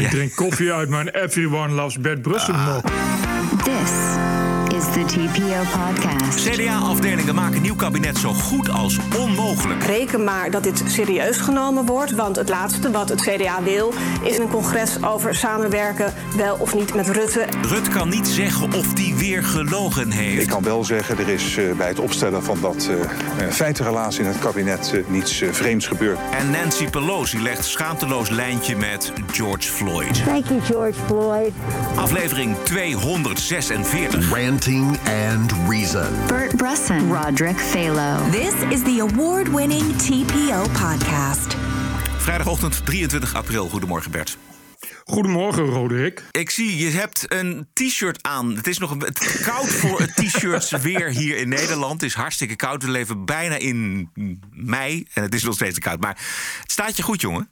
Ik drink koffie uit mijn Everyone Loves Bert Brussel mok. This is the TPO podcast. CDA-afdelingen maken nieuw kabinet zo goed als onmogelijk. Reken maar dat dit serieus genomen wordt. Want het laatste wat het CDA wil is een congres over samenwerken, wel of niet met Rutte. Rut kan niet zeggen of die weer gelogen Ik heeft. kan wel zeggen, er is eh, bij het opstellen van dat eh, eh, feitenrelaas in het kabinet niets vreemds gebeurd. En Nancy Pelosi legt schaamteloos lijntje met George Floyd. Thank you, George Floyd. Aflevering 246. Ranting and Reason. Bert Brusson, Roderick Phalo. This is the award winning TPO podcast. Vrijdagochtend 23 april. Goedemorgen Bert. Goedemorgen, Roderick. Ik zie, je hebt een t-shirt aan. Het is nog een, het koud voor het t-shirts weer hier in Nederland. Het is hartstikke koud. We leven bijna in mei. En het is nog steeds te koud. Maar het staat je goed, jongen.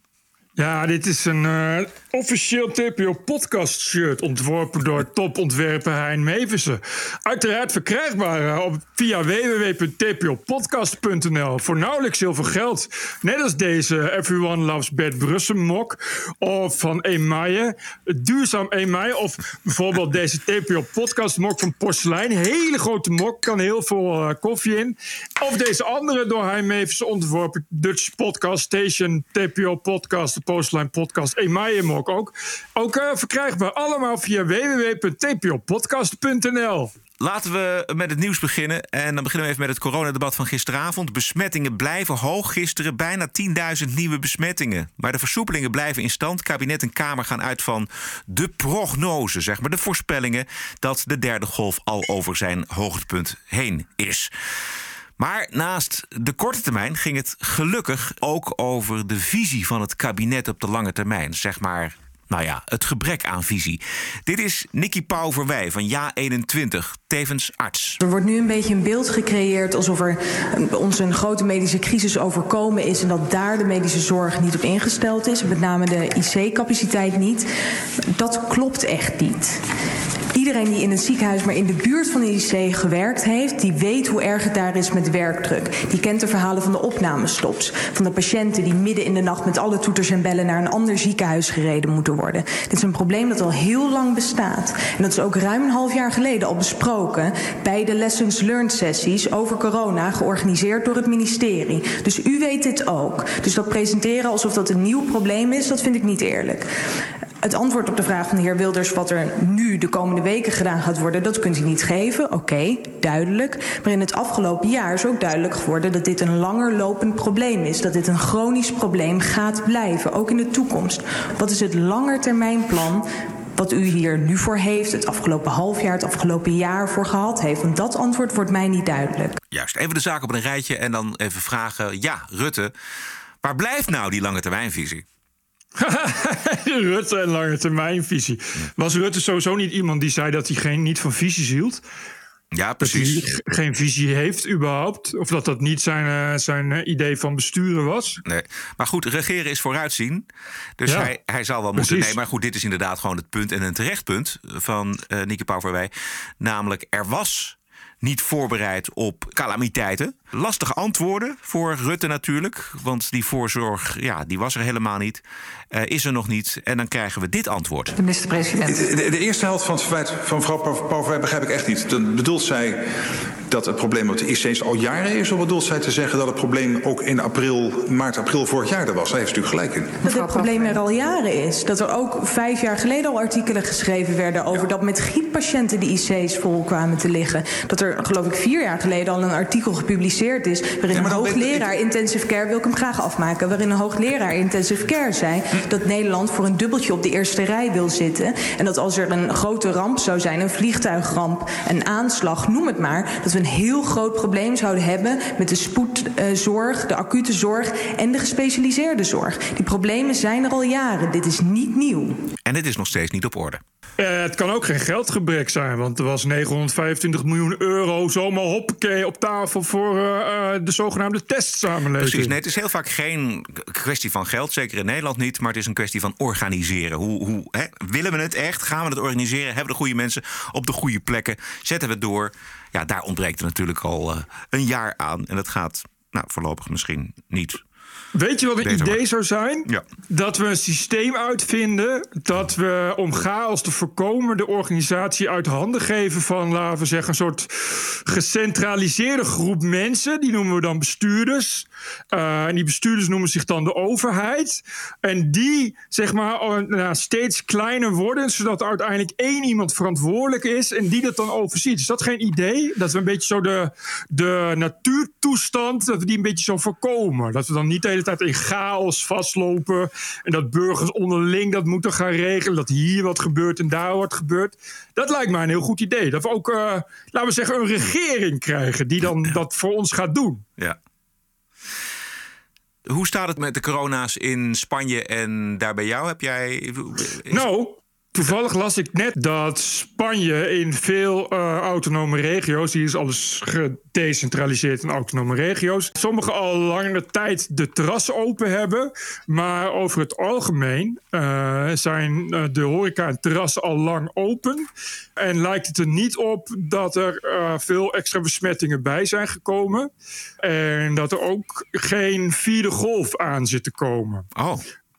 Ja, dit is een eh, officieel TPO podcast shirt ontworpen door topontwerper Hein Mevissen. Uiteraard verkrijgbaar eh, op, via www.tpopodcast.nl voor nauwelijks heel veel geld. Net als deze Everyone Loves Bert Brussel mok of van Emaille, duurzaam Emaille of bijvoorbeeld deze TPO podcast mok van Porselein. Hele grote mok, kan heel veel eh, koffie in. Of deze andere door Hein Mevissen ontworpen Dutch Podcast Station TPO Postline podcast Emaille mok ook. Ook eh, verkrijgbaar allemaal via www.tpopodcast.nl. Laten we met het nieuws beginnen. En dan beginnen we even met het coronadebat van gisteravond. Besmettingen blijven hoog. Gisteren bijna 10.000 nieuwe besmettingen. Maar de versoepelingen blijven in stand. Kabinet en Kamer gaan uit van de prognose, zeg maar. De voorspellingen dat de derde golf al over zijn hoogtepunt heen is. Maar naast de korte termijn ging het gelukkig ook over de visie van het kabinet op de lange termijn. Zeg maar, nou ja, het gebrek aan visie. Dit is Nicky Pauverwij van Ja21, tevens arts. Er wordt nu een beetje een beeld gecreëerd alsof er eh, ons een grote medische crisis overkomen is en dat daar de medische zorg niet op ingesteld is, met name de IC-capaciteit niet. Dat klopt echt niet. Iedereen die in het ziekenhuis, maar in de buurt van de IC gewerkt heeft, die weet hoe erg het daar is met werkdruk. Die kent de verhalen van de opnamestops, van de patiënten die midden in de nacht met alle toeters en bellen naar een ander ziekenhuis gereden moeten worden. Dit is een probleem dat al heel lang bestaat. En dat is ook ruim een half jaar geleden al besproken bij de Lessons Learned sessies over corona, georganiseerd door het ministerie. Dus u weet dit ook. Dus dat presenteren alsof dat een nieuw probleem is, dat vind ik niet eerlijk. Het antwoord op de vraag van de heer Wilders, wat er nu de komende weken gedaan gaat worden, dat kunt u niet geven. Oké, duidelijk. Maar in het afgelopen jaar is ook duidelijk geworden dat dit een langer lopend probleem is. Dat dit een chronisch probleem gaat blijven, ook in de toekomst. Wat is het langetermijnplan wat u hier nu voor heeft, het afgelopen half jaar, het afgelopen jaar voor gehad heeft? Want dat antwoord wordt mij niet duidelijk. Juist, even de zaak op een rijtje en dan even vragen. Ja, Rutte, waar blijft nou die lange termijnvisie? Rutte en lange termijnvisie. Was Rutte sowieso niet iemand die zei dat hij geen, niet van visies hield? Ja, Dat precies. hij geen visie heeft überhaupt? Of dat dat niet zijn, eh, zijn eh, idee van besturen was? Nee. Maar goed, regeren is vooruitzien. Dus Ja, hij, hij zal wel moeten. Nee, maar goed, dit is inderdaad gewoon het punt en een terecht punt van uh, Nieke Pauverwij. Namelijk, er was niet voorbereid op calamiteiten. Lastige antwoorden voor Rutte natuurlijk. Want die voorzorg, ja, die was er helemaal niet. Uh, is er nog niet. En dan krijgen we dit antwoord. De minister-president. De, de, de eerste helft van het verwijt van mevrouw Pauverwij begrijp ik echt niet. Dan bedoelt zij dat het probleem op de IC's al jaren is... of bedoelt zij te zeggen dat het probleem ook in april, maart, april vorig jaar er was? Daar heeft u natuurlijk gelijk in. Dat het probleem er al jaren is. Dat er ook vijf jaar geleden al artikelen geschreven werden... over dat met griepatiënten de IC's vol kwamen te liggen. Dat er, geloof ik, vier jaar geleden al een artikel gepubliceerd is... waarin Ja, een hoogleraar intensive care... wil ik hem graag afmaken. Waarin een hoogleraar intensive care zei... dat Nederland voor een dubbeltje op de eerste rij wil zitten. En dat als er een grote ramp zou zijn, een vliegtuigramp, een aanslag, noem het maar... dat we een heel groot probleem zouden hebben met de spoedzorg, de acute zorg en de gespecialiseerde zorg. Die problemen zijn er al jaren. Dit is niet nieuw. En het is nog steeds niet op orde. Eh, het kan ook geen geldgebrek zijn, want er was 925 miljoen euro zomaar hoppakee op tafel voor eh, eh, de zogenaamde testsamenleving. Precies. Nee, het is heel vaak geen kwestie van geld, zeker in Nederland niet. Maar het is een kwestie van organiseren. Hoe, hoe, hè? Willen we het echt? Gaan we het organiseren? Hebben we de goede mensen op de goede plekken? Zetten we het door? Ja, daar ontbreekt er natuurlijk al uh, een jaar aan. En dat gaat nou, voorlopig misschien niet Weet je wat een Beter idee zou zijn? Ja. Dat we een systeem uitvinden dat we om chaos te voorkomen de organisatie uit handen geven van, laten we zeggen, een soort gecentraliseerde groep mensen. Die noemen we dan bestuurders. Eh, en die bestuurders noemen zich dan de overheid. En die, zeg maar, nou, steeds kleiner worden, zodat er uiteindelijk één iemand verantwoordelijk is en die dat dan overziet. Is dat geen idee? Dat we een beetje zo de, de natuurtoestand, dat we die een beetje zo voorkomen. Dat we dan niet de hele tijd in chaos vastlopen en dat burgers onderling dat moeten gaan regelen. Dat hier wat gebeurt en daar wat gebeurt. Dat lijkt mij een heel goed idee. Dat we ook, eh, laten we zeggen, een regering krijgen die dan dat voor ons gaat doen. Ja. Hoe staat het met de corona's in Spanje en daar bij jou? Heb jij. is- Nou, toevallig las ik net dat Spanje in veel eh, autonome regio's, hier is alles gedecentraliseerd in autonome regio's, sommige al langere tijd de terrassen open hebben. Maar over het algemeen eh, zijn eh, de horeca en terrassen al lang open. En lijkt het er niet op dat er veel extra besmettingen bij zijn gekomen. En dat er ook geen vierde golf aan zit te komen. Oh,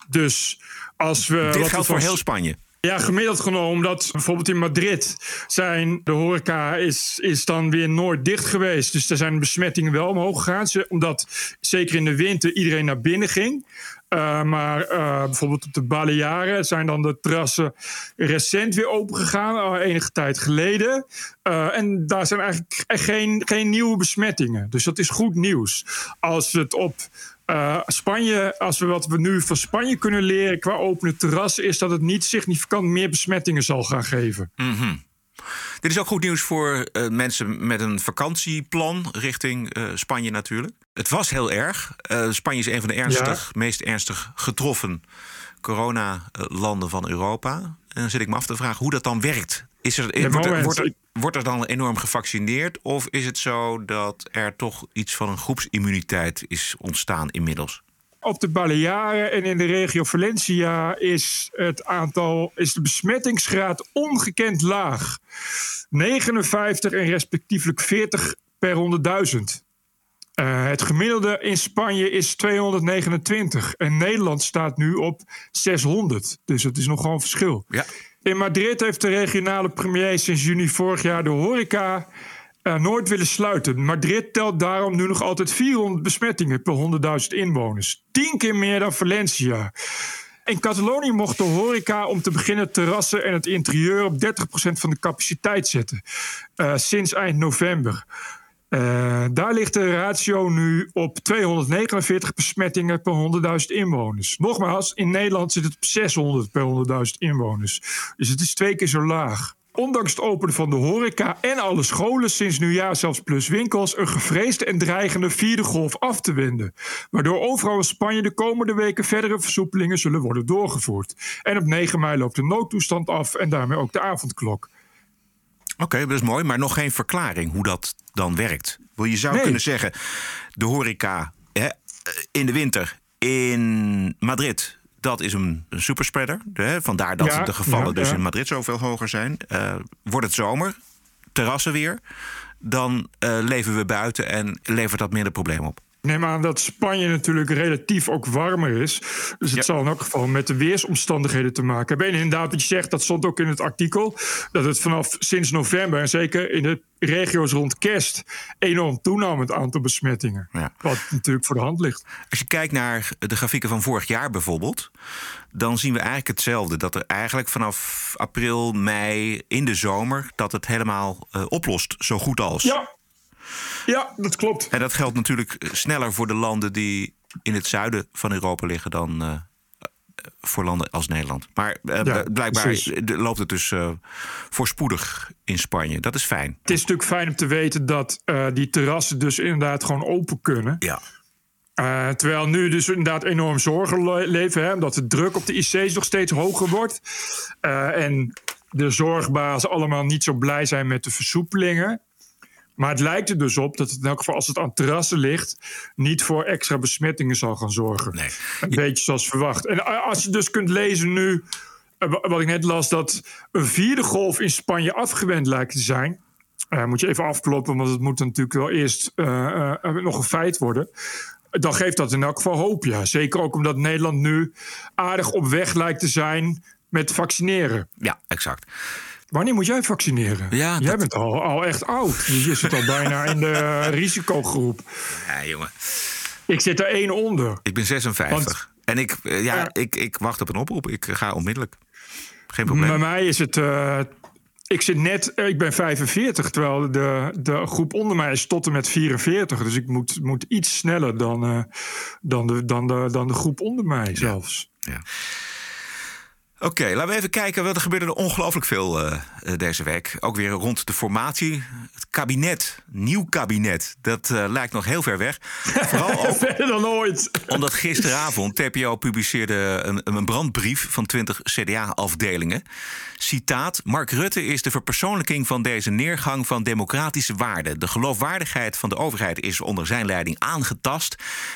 Dus als we. dit geldt voor heel Spanje. Ja, gemiddeld genomen, omdat bijvoorbeeld in Madrid zijn de horeca is, is dan weer nooit dicht geweest. Dus daar zijn besmettingen wel omhoog gegaan. Omdat zeker in de winter iedereen naar binnen ging. Eh, maar eh, bijvoorbeeld op de Balearen zijn dan de terrassen recent weer open gegaan, al enige tijd geleden. Eh, en daar zijn eigenlijk geen, geen nieuwe besmettingen. Dus dat is goed nieuws. Als het op eh, Spanje, als we wat we nu van Spanje kunnen leren qua opene terrassen, is dat het niet significant meer besmettingen zal gaan geven. Dit is ook goed nieuws voor eh, mensen met een vakantieplan richting eh, Spanje natuurlijk. Het was heel erg. Spanje is een van de ernstig, meest ernstig getroffen coronalanden van Europa. En dan zit ik me af te vragen hoe dat dan werkt. Is er, wordt, er, wordt, er, wordt er dan enorm gevaccineerd? Of is het zo dat er toch iets van een groepsimmuniteit is ontstaan inmiddels? Op de Balearen en in de regio Valencia is het aantal, is de besmettingsgraad ongekend laag. 59 en respectievelijk 40 per 100.000. Eh, het gemiddelde in Spanje is 229 en Nederland staat nu op 600. Dus het is nogal een verschil. Ja. In Madrid heeft de regionale premier sinds juni vorig jaar de horeca eh, nooit willen sluiten. Madrid telt daarom nu nog altijd 400 besmettingen per 100.000 inwoners. Tien keer meer dan Valencia. In Catalonië mocht de horeca om te beginnen terrassen en het interieur op 30% van de capaciteit zetten. Eh, sinds eind november. Eh, daar ligt de ratio nu op 249 besmettingen per 100.000 inwoners. Nogmaals, in Nederland zit het op 600 per 100.000 inwoners. Dus het is twee keer zo laag. Ondanks het openen van de horeca en alle scholen sinds nieuwjaar zelfs plus winkels... een gevreesde en dreigende vierde golf af te wenden. Waardoor overal in Spanje de komende weken verdere versoepelingen zullen worden doorgevoerd. En op 9 mei loopt de noodtoestand af en daarmee ook de avondklok. Oké, dat is mooi, maar nog geen verklaring hoe dat dan werkt. Wel, Je zou Nee. kunnen zeggen, de horeca hè, in de winter in Madrid, dat is een, een superspreader. Hè, vandaar dat Ja, de gevallen ja, dus ja. in Madrid zoveel hoger zijn. Eh, wordt het zomer, terrassen weer, dan eh, leven we buiten en levert dat minder probleem op. Neem aan dat Spanje natuurlijk relatief ook warmer is. Dus het Ja. zal in elk geval met de weersomstandigheden te maken hebben. En inderdaad, wat je zegt, dat stond ook in het artikel. Dat het vanaf sinds november, en zeker in de regio's rond kerst, enorm toenam het aantal besmettingen. Ja. Wat natuurlijk voor de hand ligt. Als je kijkt naar de grafieken van vorig jaar bijvoorbeeld, dan zien we eigenlijk hetzelfde. Dat er eigenlijk vanaf april, mei, in de zomer, dat het helemaal eh, oplost, zo goed als. Ja, ja dat klopt. En dat geldt natuurlijk sneller voor de landen die in het zuiden van Europa liggen dan eh, voor landen als Nederland. Maar eh, Ja, blijkbaar precies. loopt het dus eh, voorspoedig in Spanje. Dat is fijn. Het is natuurlijk fijn om te weten dat die terrassen dus inderdaad gewoon open kunnen. Ja. Terwijl nu dus inderdaad enorm zorgen le- leven. Hè, omdat de druk op de IC's nog steeds hoger wordt. En de zorgbazen allemaal niet zo blij zijn met de versoepelingen. Maar het lijkt er dus op dat het in elk geval als het aan terrassen ligt... niet voor extra besmettingen zal gaan zorgen. Nee. Een beetje zoals verwacht. En a- als je dus kunt lezen nu... eh, wa- wat ik net las, dat een vierde golf in Spanje afgewend lijkt te zijn... Eh, moet je even afkloppen, want het moet natuurlijk wel eerst eh, eh, nog een feit worden. dan geeft dat in elk geval hoop, ja. Zeker ook omdat Nederland nu aardig op weg lijkt te zijn met vaccineren. Ja, exact. Wanneer moet jij vaccineren? Ja, jij dat- bent al, al echt oud. Je zit al bijna in de risicogroep. Ja, jongen. Ik zit er één onder. Ik ben 56. Want- en ik, eh, ja, Ja. ik, ik wacht op een oproep. Ik ga onmiddellijk. Geen probleem. Bij mij is het. eh, ik zit net. eh, Ik ben 45, terwijl de, de groep onder mij is tot en met 44. Dus ik moet, moet iets sneller dan, dan, de, dan, de, dan de groep onder mij zelfs. Ja. Oké, laten we even kijken. Want er gebeurde er ongelooflijk veel eh, eh, deze week. Ook weer rond de formatie. Het kabinet, nieuw kabinet, dat eh, lijkt nog heel ver weg. Vooral ook Verder dan ooit. omdat gisteravond TPO publiceerde een, een brandbrief van 20 CDA-afdelingen. Citaat: Mark Rutte is de verpersoonlijking van deze neergang van democratische waarden. De geloofwaardigheid van de overheid is onder zijn leiding aangetast.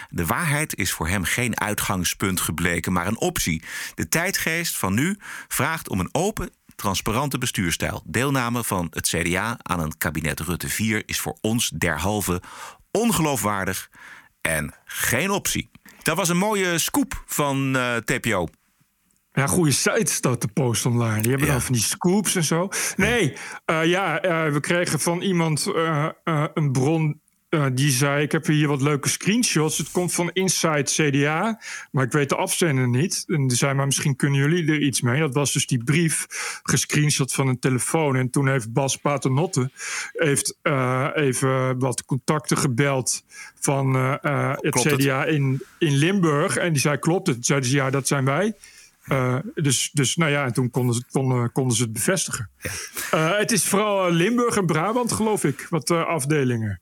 De waarheid is voor hem geen uitgangspunt gebleken, maar een optie. De tijdgeest van nu vraagt om een open, transparante bestuurstijl. Deelname van het CDA aan een kabinet Rutte 4 is voor ons derhalve ongeloofwaardig en geen optie. Dat was een mooie scoop van eh, TPO. Ja, goede site staat de post online. Die hebben Ja. dan van die scoops en zo. Nee, eh, ja, eh, we kregen van iemand een bron. Eh, die zei: Ik heb hier wat leuke screenshots. Het komt van Inside CDA. Maar ik weet de afzender niet. En die zei: Maar misschien kunnen jullie er iets mee. Dat was dus die brief gescreenshot van een telefoon. En toen heeft Bas Paternotte heeft, eh, even wat contacten gebeld van eh, het Klopt het? CDA in, in Limburg. En die zei: Klopt het? Zeiden ze: Ja, dat zijn wij. Dus, dus nou ja, en toen konden ze, konden, konden ze het bevestigen. Het is vooral Limburg en Brabant, geloof ik, wat afdelingen.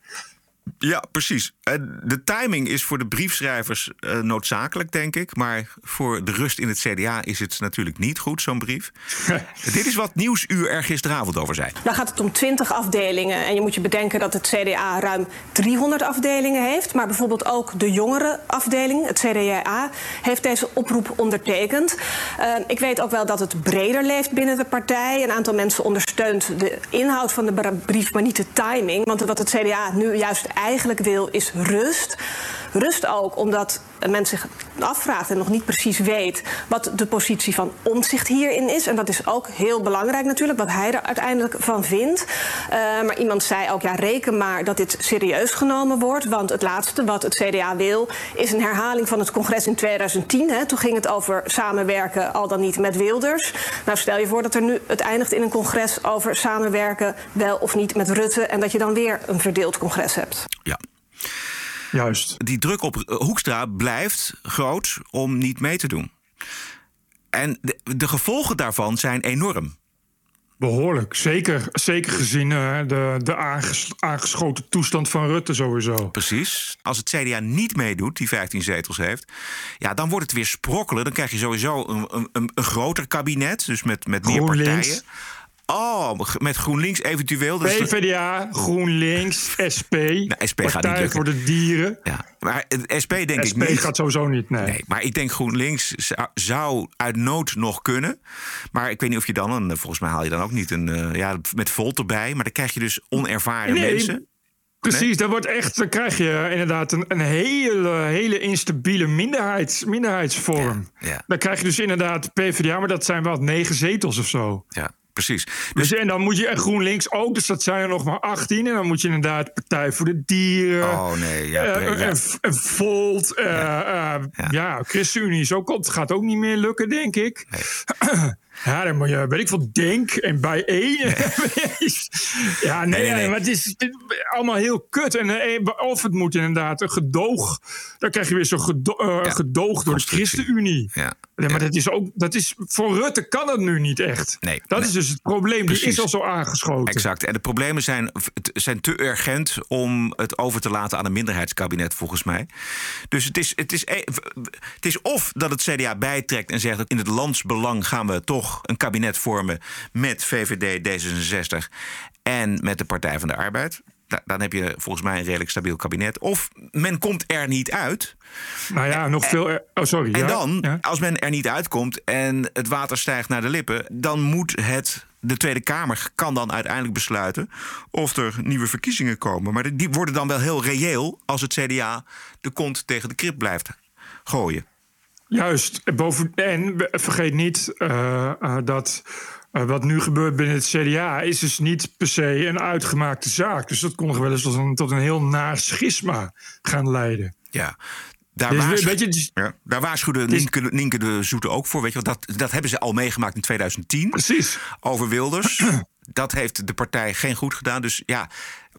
Ja, precies. En de timing is voor de briefschrijvers eh, noodzakelijk, denk ik. Maar voor de rust in het CDA is het natuurlijk niet goed, zo'n brief. Dit is wat Nieuwsuur er gisteravond over zei. Dan gaat het om 20 afdelingen. En je moet je bedenken dat het CDA ruim 300 afdelingen heeft. Maar bijvoorbeeld ook de jongere afdeling, het CDA, heeft deze oproep ondertekend. Eh, ik weet ook wel dat het breder leeft binnen de partij. Een aantal mensen ondersteunt de inhoud van de brief, maar niet de timing. Want wat het CDA nu juist eigenlijk wil, is rust. Rust ook omdat men zich afvraagt en nog niet precies weet wat de positie van omzicht hierin is. En dat is ook heel belangrijk natuurlijk, wat hij er uiteindelijk van vindt. Eh, maar iemand zei ook, ja, reken maar dat dit serieus genomen wordt. Want het laatste wat het CDA wil, is een herhaling van het congres in 2010. Hè. Toen ging het over samenwerken, al dan niet met Wilders. Nou, stel je voor dat er nu het eindigt in een congres over samenwerken, wel of niet met Rutte. En dat je dan weer een verdeeld congres hebt. Ja. Juist. Die druk op Hoekstra blijft groot om niet mee te doen. En de, de gevolgen daarvan zijn enorm. Behoorlijk. Zeker, zeker gezien eh, de, de aanges- aangeschoten toestand van Rutte sowieso. Precies. Als het CDA niet meedoet, die 15 zetels heeft, ja, dan wordt het weer sprokkelen. Dan krijg je sowieso een, een, een groter kabinet, dus met, met meer partijen. Oh, met GroenLinks eventueel. PvdA, GroenLinks, SP, SP gaat niet lukken. voor de Dieren. ja. Maar SP denk ik SP niet. gaat sowieso niet, nee. Nee, maar ik denk GroenLinks zou, zou uit nood nog kunnen. Maar ik weet niet of je dan, een, volgens mij haal je dan ook niet een, eh, ja, met Volt erbij. Maar dan krijg je dus onervaren Nee, mensen. Precies, dat wordt echt, dan krijg je inderdaad een, een hele, hele instabiele minderheids, minderheidsvorm. Ja, ja. Dan krijg je dus inderdaad PvdA, maar dat zijn wel negen zetels of zo. Ja, precies. Dus, en dan moet je, en GroenLinks ook, dus dat zijn er nog maar 18. En dan moet je inderdaad Partij voor de Dieren. Oh nee, ja, pre- ja. en, Volt. eh, ja. ChristenUnie is ook, het gaat ook niet meer lukken, denk ik. Ja, dan moet je, weet ik veel, Denk en bij één. ja, nee, Nee, nee, nee. maar het is, het allemaal heel kut. En, eh, of het moet inderdaad een gedoog. Dan krijg je weer zo'n gedo eh, Ja, gedoog door de. ChristenUnie. Ja. Ja, maar dat is ook, dat is, voor Rutte kan dat nu niet echt. Nee, dat nee. is dus het probleem. Precies. Die is al zo aangeschoten. Exact. En de problemen zijn, zijn te urgent om het over te laten aan een minderheidskabinet, volgens mij. Dus het is, het is, e- het is of dat het CDA bijtrekt en zegt: in het landsbelang gaan we toch een kabinet vormen met VVD, D66 en met de Partij van de Arbeid. Da- Dan heb je volgens mij een redelijk stabiel kabinet. Of men komt er niet uit. Nou ja, nog veel. er- Oh, sorry. En ja, dan, ja. als men er niet uitkomt en het water stijgt naar de lippen, dan moet het de Tweede Kamer kan dan uiteindelijk besluiten of er nieuwe verkiezingen komen. Maar die worden dan wel heel reëel als het CDA de kont tegen de krip blijft gooien. Juist. Boven, en vergeet niet uh, uh, dat uh, wat nu gebeurt binnen het CDA is dus niet per se een uitgemaakte zaak. Dus dat kon nog wel eens tot een, tot een heel naar schisma gaan leiden. Ja, daar, dus, waarschu je, dus, ja, daar waarschuwde Nienke, Nienke, de Zoete ook voor. Weet je, dat, dat hebben ze al meegemaakt in 2010. Precies. Over Wilders. dat heeft de partij geen goed gedaan. Dus ja,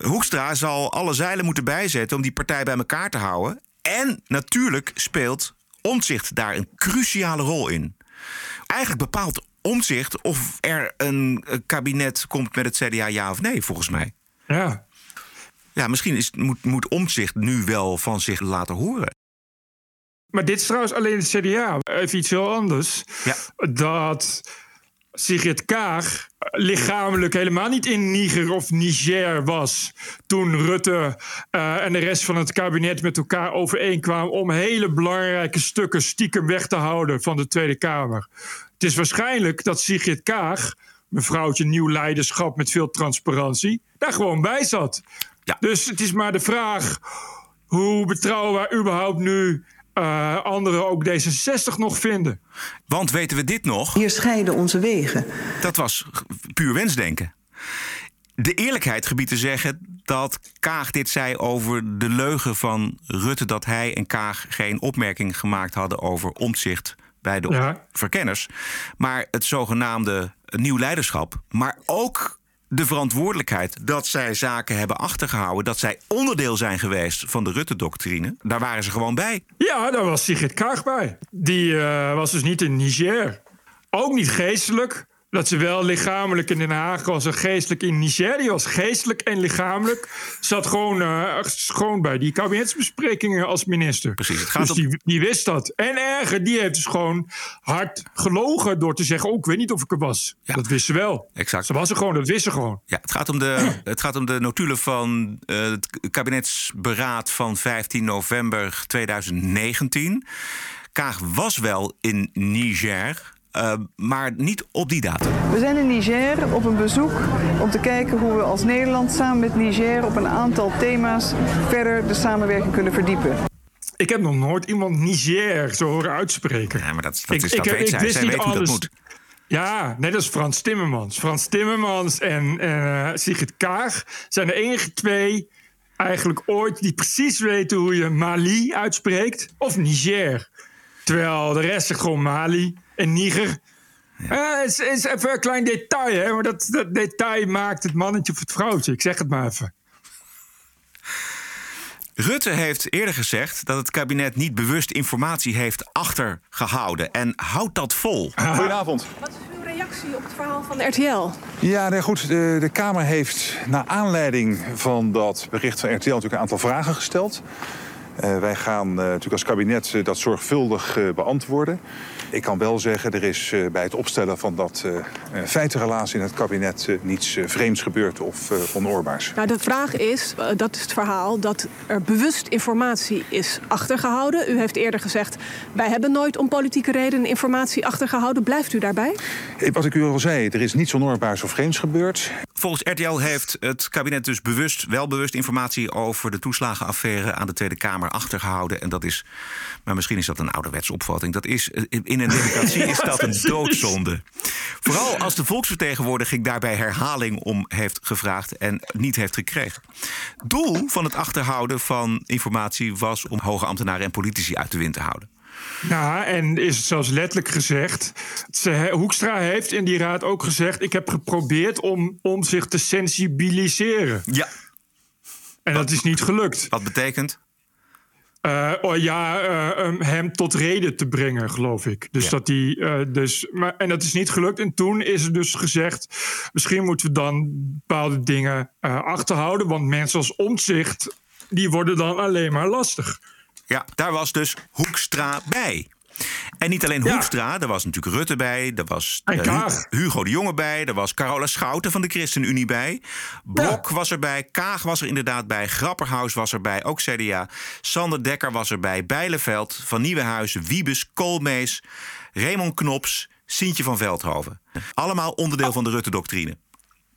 Hoekstra zal alle zeilen moeten bijzetten om die partij bij elkaar te houden. En natuurlijk speelt Omtzigt daar een cruciale rol in. Eigenlijk bepaalt Omtzigt of er een kabinet komt met het CDA ja of nee, volgens mij. Ja. Ja, misschien is, moet, moet Omtzigt nu wel van zich laten horen. Maar dit is trouwens alleen het CDA. Even iets heel anders. Ja. Dat Sigrid Kaag lichamelijk helemaal niet in Niger of Niger was. toen Rutte uh, en de rest van het kabinet met elkaar overeenkwamen. om hele belangrijke stukken stiekem weg te houden van de Tweede Kamer. Het is waarschijnlijk dat Sigrid Kaag, mevrouwtje nieuw leiderschap met veel transparantie, daar gewoon bij zat. Ja. Dus het is maar de vraag hoe betrouwbaar überhaupt nu uh, anderen ook D66 nog vinden. Want weten we dit nog? Hier scheiden onze wegen. Dat was puur wensdenken. De eerlijkheid gebiedt te zeggen dat Kaag dit zei over de leugen van Rutte... dat hij en Kaag geen opmerking gemaakt hadden over omzicht bij de ja. verkenners. Maar het zogenaamde nieuw leiderschap, maar ook de verantwoordelijkheid dat zij zaken hebben achtergehouden, dat zij onderdeel zijn geweest van de Rutte-doctrine, daar waren ze gewoon bij. Ja, daar was Sigrid Kaag bij. Die uh, was dus niet in Niger. Ook niet geestelijk, dat ze wel lichamelijk in Den Haag was en geestelijk in Nigeria was. Geestelijk en lichamelijk zat gewoon, uh, gewoon bij die kabinetsbesprekingen als minister. Precies. Het gaat dus die, die, wist dat. En erger, die heeft dus gewoon hard gelogen door te zeggen: Oh, ik weet niet of ik er was. Ja. Dat wist ze wel. Exact. Ze was er gewoon, dat wist ze gewoon. Ja, het gaat om de, het gaat om de notulen van uh, het kabinetsberaad van 15 november 2019. Kaag was wel in Niger. Uh, maar niet op die datum. We zijn in Niger op een bezoek om te kijken hoe we als Nederland samen met Niger op een aantal thema's verder de samenwerking kunnen verdiepen. Ik heb nog nooit iemand Niger zo horen uitspreken. Ja, maar dat, dat, ik, is, dat ik, weet ik, zij. Wist zij niet weet alles. hoe dat moet. Ja, net als Frans Timmermans. Frans Timmermans en uh, Sigrid Kaag zijn de enige twee eigenlijk ooit die precies weten hoe je Mali uitspreekt of Niger. Terwijl de rest zegt gewoon Mali en Niger. Ja. Uh, is, is even een klein detail, hè? maar dat, dat detail maakt het mannetje of het vrouwtje. Ik zeg het maar even. Rutte heeft eerder gezegd dat het kabinet niet bewust informatie heeft achtergehouden. En houdt dat vol. Goedenavond. Wat is uw reactie op het verhaal van de RTL? Ja, nee, goed. De, de Kamer heeft naar aanleiding van dat bericht van RTL natuurlijk een aantal vragen gesteld. Uh, wij gaan uh, natuurlijk als kabinet uh, dat zorgvuldig beantwoorden. Ik kan wel zeggen, er is bij het opstellen van dat feitenrelaas in het kabinet niets vreemds gebeurd of onoorbaars. Nou, de vraag is, dat is het verhaal, dat er bewust informatie is achtergehouden. U heeft eerder gezegd, wij hebben nooit om politieke redenen informatie achtergehouden. Blijft u daarbij? Wat ik u al zei, er is niets onoorbaars of vreemds gebeurd. Volgens RTL heeft het kabinet dus bewust, wel bewust informatie over de toeslagenaffaire aan de Tweede Kamer achtergehouden. En dat is, maar misschien is dat een ouderwetse opvatting, dat is in in een democratie is dat een doodzonde. Vooral als de volksvertegenwoordiging daarbij herhaling om heeft gevraagd en niet heeft gekregen. Doel van het achterhouden van informatie was om hoge ambtenaren en politici uit de wind te houden. Ja, en is het zelfs letterlijk gezegd. Ze, Hoekstra heeft in die raad ook gezegd: Ik heb geprobeerd om, om zich te sensibiliseren. Ja. En dat is niet gelukt. Wat betekent? Uh, oh ja, uh, hem tot reden te brengen, geloof ik. Dus ja. dat die, uh, dus, maar, en dat is niet gelukt. En toen is er dus gezegd: misschien moeten we dan bepaalde dingen achterhouden. Want mensen als omzicht, die worden dan alleen maar lastig. Ja, daar was dus Hoekstra bij. En niet alleen Hoekstra, ja. er was natuurlijk Rutte bij, er was uh, Hugo de Jonge bij, er was Carola Schouten van de ChristenUnie bij. Blok ja. was erbij, Kaag was er inderdaad bij, Grapperhaus was erbij, ook CDA. Sander Dekker was erbij, Bijleveld, Van Nieuwenhuizen, Wiebes, Koolmees, Raymond Knops, Sientje van Veldhoven. Allemaal onderdeel van de Rutte-doctrine.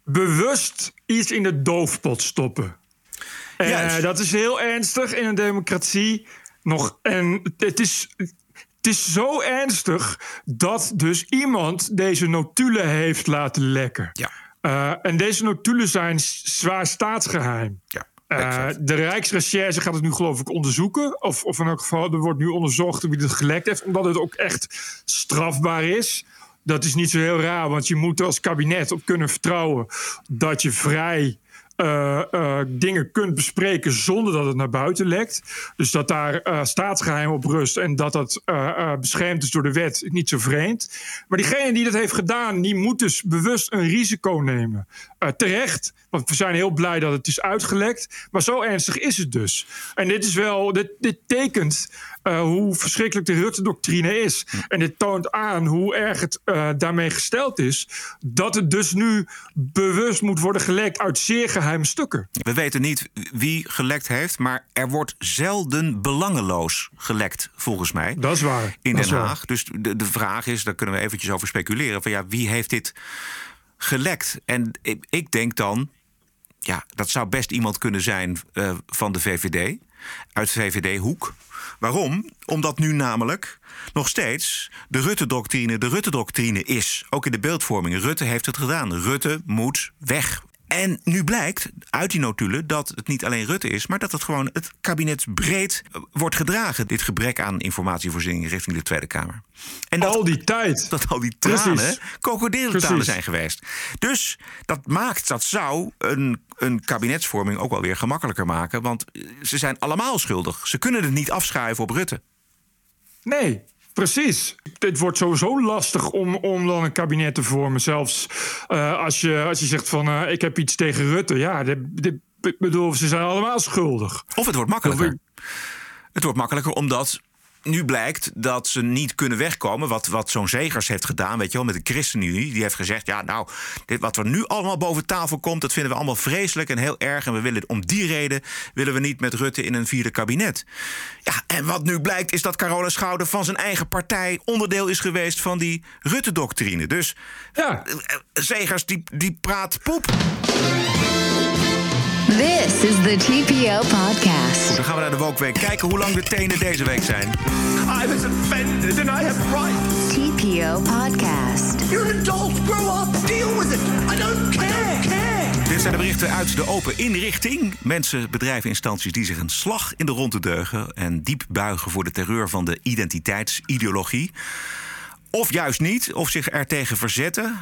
Bewust iets in de doofpot stoppen. Uh, dat is heel ernstig in een democratie. Nog, en het is, het is zo ernstig dat dus iemand deze notulen heeft laten lekken. Ja. Uh, en deze notulen zijn zwaar staatsgeheim. Ja. Uh, de Rijksrecherche gaat het nu geloof ik onderzoeken. Of, of in elk geval, er wordt nu onderzocht wie het gelekt heeft. Omdat het ook echt strafbaar is. Dat is niet zo heel raar, want je moet er als kabinet op kunnen vertrouwen dat je vrij uh, uh, dingen kunt bespreken zonder dat het naar buiten lekt. Dus dat daar uh, staatsgeheim op rust en dat dat beschermd is door de wet, niet zo vreemd. Maar diegene die dat heeft gedaan, die moet dus bewust een risico nemen. terecht, want we zijn heel blij dat het is uitgelekt. Maar zo ernstig is het dus. En dit is wel, dit, dit tekent uh, hoe verschrikkelijk de Rutte-doctrine is. En dit toont aan hoe erg het uh, daarmee gesteld is. Dat het dus nu bewust moet worden gelekt uit zeer geheime stukken. We weten niet wie gelekt heeft, maar er wordt zelden belangeloos gelekt, volgens mij. Dat is waar. In Den waar. Haag. Dus de, de vraag is, daar kunnen we eventjes over speculeren. Van ja, wie heeft dit gelekt? En ik, ik denk dan, ja, dat zou best iemand kunnen zijn uh, van de VVD. Uit VVD-hoek. Waarom? Omdat nu namelijk nog steeds de Rutte-doctrine de Rutte-doctrine is. Ook in de beeldvorming. Rutte heeft het gedaan. Rutte moet weg. En nu blijkt uit die notulen dat het niet alleen Rutte is, maar dat het gewoon het kabinet breed wordt gedragen. Dit gebrek aan informatievoorziening richting de Tweede Kamer. En dat, al die tijd. Dat al die tranen krokodillentranen zijn geweest. Dus dat maakt, dat zou een, een kabinetsvorming ook wel weer gemakkelijker maken. Want ze zijn allemaal schuldig. Ze kunnen het niet afschuiven op Rutte. Nee, Precies. Het wordt sowieso lastig om, om dan een kabinet te vormen. Zelfs uh, als, je, als je zegt van uh, ik heb iets tegen Rutte. Ja, ik bedoel, ze zijn allemaal schuldig. Of het wordt makkelijker. Het wordt makkelijker omdat nu blijkt dat ze niet kunnen wegkomen. Wat, wat zo'n Zegers heeft gedaan, weet je wel, met de ChristenUnie. Die heeft gezegd: ja, nou, dit, wat er nu allemaal boven tafel komt, dat vinden we allemaal vreselijk en heel erg. En we willen om die reden willen we niet met Rutte in een vierde kabinet. Ja, en wat nu blijkt, is dat Carola Schouder van zijn eigen partij onderdeel is geweest van die Rutte-doctrine. Dus ja. Zegers, die, die praat poep. This is the TPO podcast. Goed, dan gaan we naar de Wokweek. Kijken hoe lang de tenen deze week zijn. I was offended and I have rights. TPO podcast. You're an adult. Grow up. Deal with it. I don't care. care. Dit zijn de berichten uit de open inrichting. Mensen, bedrijven, instanties die zich een slag in de ronde deugen... en diep buigen voor de terreur van de identiteitsideologie. Of juist niet, of zich ertegen verzetten.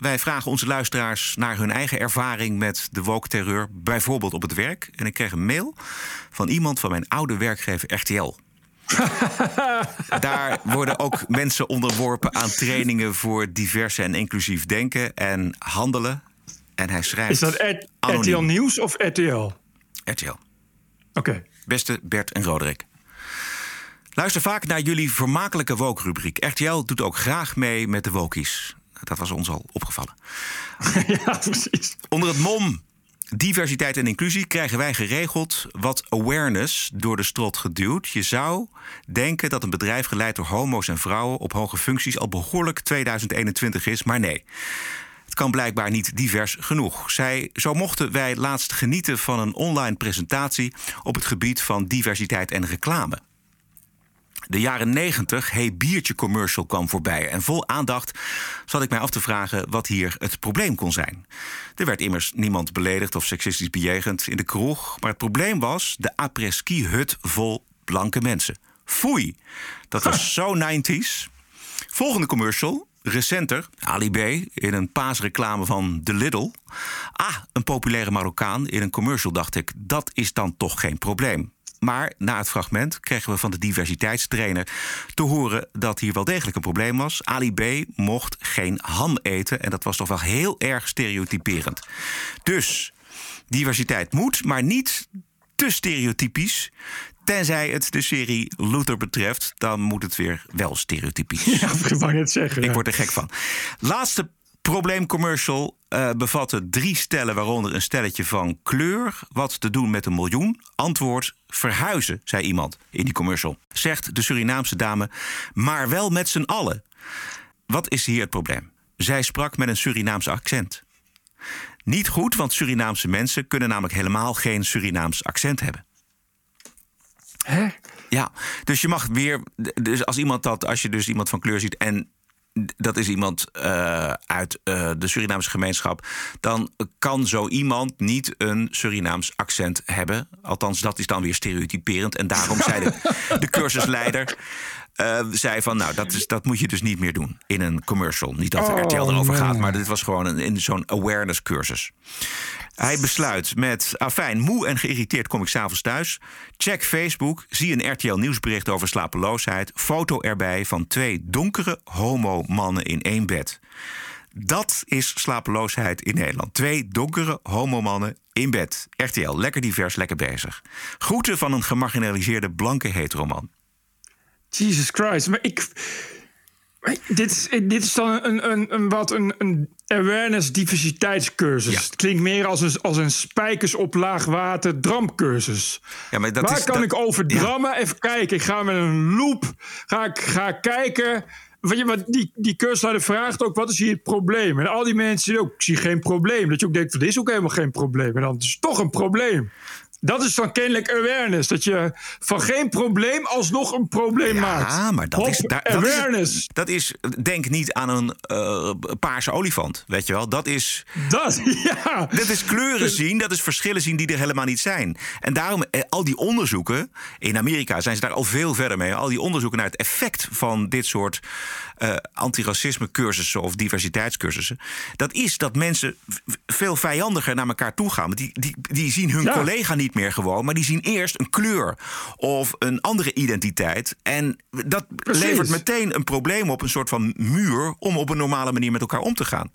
Wij vragen onze luisteraars naar hun eigen ervaring met de woke-terreur, bijvoorbeeld op het werk. En ik kreeg een mail van iemand van mijn oude werkgever RTL. Daar worden ook mensen onderworpen aan trainingen voor diverse en inclusief denken en handelen. En hij schrijft. Is dat. RTL Nieuws of RTL? RTL. Oké. Okay. Beste Bert en Roderick. Luister vaak naar jullie vermakelijke woke-rubriek. RTL doet ook graag mee met de wokies. Dat was ons al opgevallen. ja, precies. Onder het mom diversiteit en inclusie krijgen wij geregeld wat awareness door de strot geduwd. Je zou denken dat een bedrijf geleid door homo's en vrouwen op hoge functies al behoorlijk 2021 is, maar nee. Het kan blijkbaar niet divers genoeg. Zij, zo mochten wij laatst genieten van een online presentatie op het gebied van diversiteit en reclame. De jaren 90 Hey Biertje commercial kwam voorbij. En vol aandacht zat ik mij af te vragen wat hier het probleem kon zijn. Er werd immers niemand beledigd of seksistisch bejegend in de kroeg. Maar het probleem was de après-ski-hut vol blanke mensen. Foei, dat was zo 90s. Volgende commercial, recenter, Ali B. in een paasreclame van The Lidl. Ah, een populaire Marokkaan in een commercial dacht ik, dat is dan toch geen probleem. Maar na het fragment kregen we van de diversiteitstrainer te horen dat hier wel degelijk een probleem was. Ali B mocht geen ham eten en dat was toch wel heel erg stereotyperend. Dus diversiteit moet, maar niet te stereotypisch. Tenzij het de serie Luther betreft, dan moet het weer wel stereotypisch. Ja, ik wou net zeggen. Ik word er gek van. Laatste probleemcommercial uh, bevatte drie stellen, waaronder een stelletje van kleur. Wat te doen met een miljoen? Antwoord: verhuizen, zei iemand in die commercial. Zegt de Surinaamse dame, maar wel met z'n allen. wat is hier het probleem? Zij sprak met een Surinaams accent. Niet goed, want Surinaamse mensen kunnen namelijk helemaal geen Surinaams accent hebben. Hè? Ja, dus je mag weer. Dus als iemand dat, als je dus iemand van kleur ziet en dat is iemand uh, uit uh, de Surinaamse gemeenschap, dan kan zo iemand niet een Surinaams accent hebben. Althans, dat is dan weer stereotyperend. En daarom zei de, de cursusleider. Uh, zei van, nou, dat, is, dat moet je dus niet meer doen in een commercial. Niet dat de Oh, RTL erover nee. gaat, maar dit was gewoon een, in zo'n awareness cursus. Hij besluit met, afijn, moe en geïrriteerd kom ik s'avonds thuis. Check Facebook, zie een RTL nieuwsbericht over slapeloosheid. Foto erbij van twee donkere homo-mannen in één bed. Dat is slapeloosheid in Nederland. Twee donkere homomannen in bed. RTL, lekker divers, lekker bezig. Groeten van een gemarginaliseerde blanke heteroman. Jesus Christ. Maar ik. Dit, is, dit is dan een, een, een, wat een, een awareness diversiteitscursus. Het klinkt meer als een, als een spijkers op laag water dramcursus. Ja, maar dat Waar is, kan dat- ik over ja. drammen? Even kijken. Ik ga met een loop ga ik, ga kijken. Wat die, die cursusleider vraagt ook, wat is hier het probleem? En al die mensen ook, ik zie geen probleem. Dat je ook denkt, van, dit is ook helemaal geen probleem. En dan is het toch een probleem. Dat is dan kennelijk awareness. Dat je van geen probleem alsnog een probleem maakt. Ja, maar dat Hop, is, daar, dat is, awareness. dat is. Denk niet aan een eh, paarse olifant, weet je wel? Dat is. Dat, ja. Dat is kleuren zien, dat is verschillen zien die er helemaal niet zijn. En daarom, eh, al die onderzoeken, in Amerika zijn ze daar al veel verder mee. Al die onderzoeken naar het effect van dit soort eh antiracisme cursussen of diversiteitscursussen. Dat is dat mensen veel vijandiger naar elkaar toe gaan. Die, die, die zien hun Ja. collega niet meer gewoon, maar die zien eerst een kleur of een andere identiteit. En dat Precies. levert meteen een probleem op, een soort van muur om op een normale manier met elkaar om te gaan.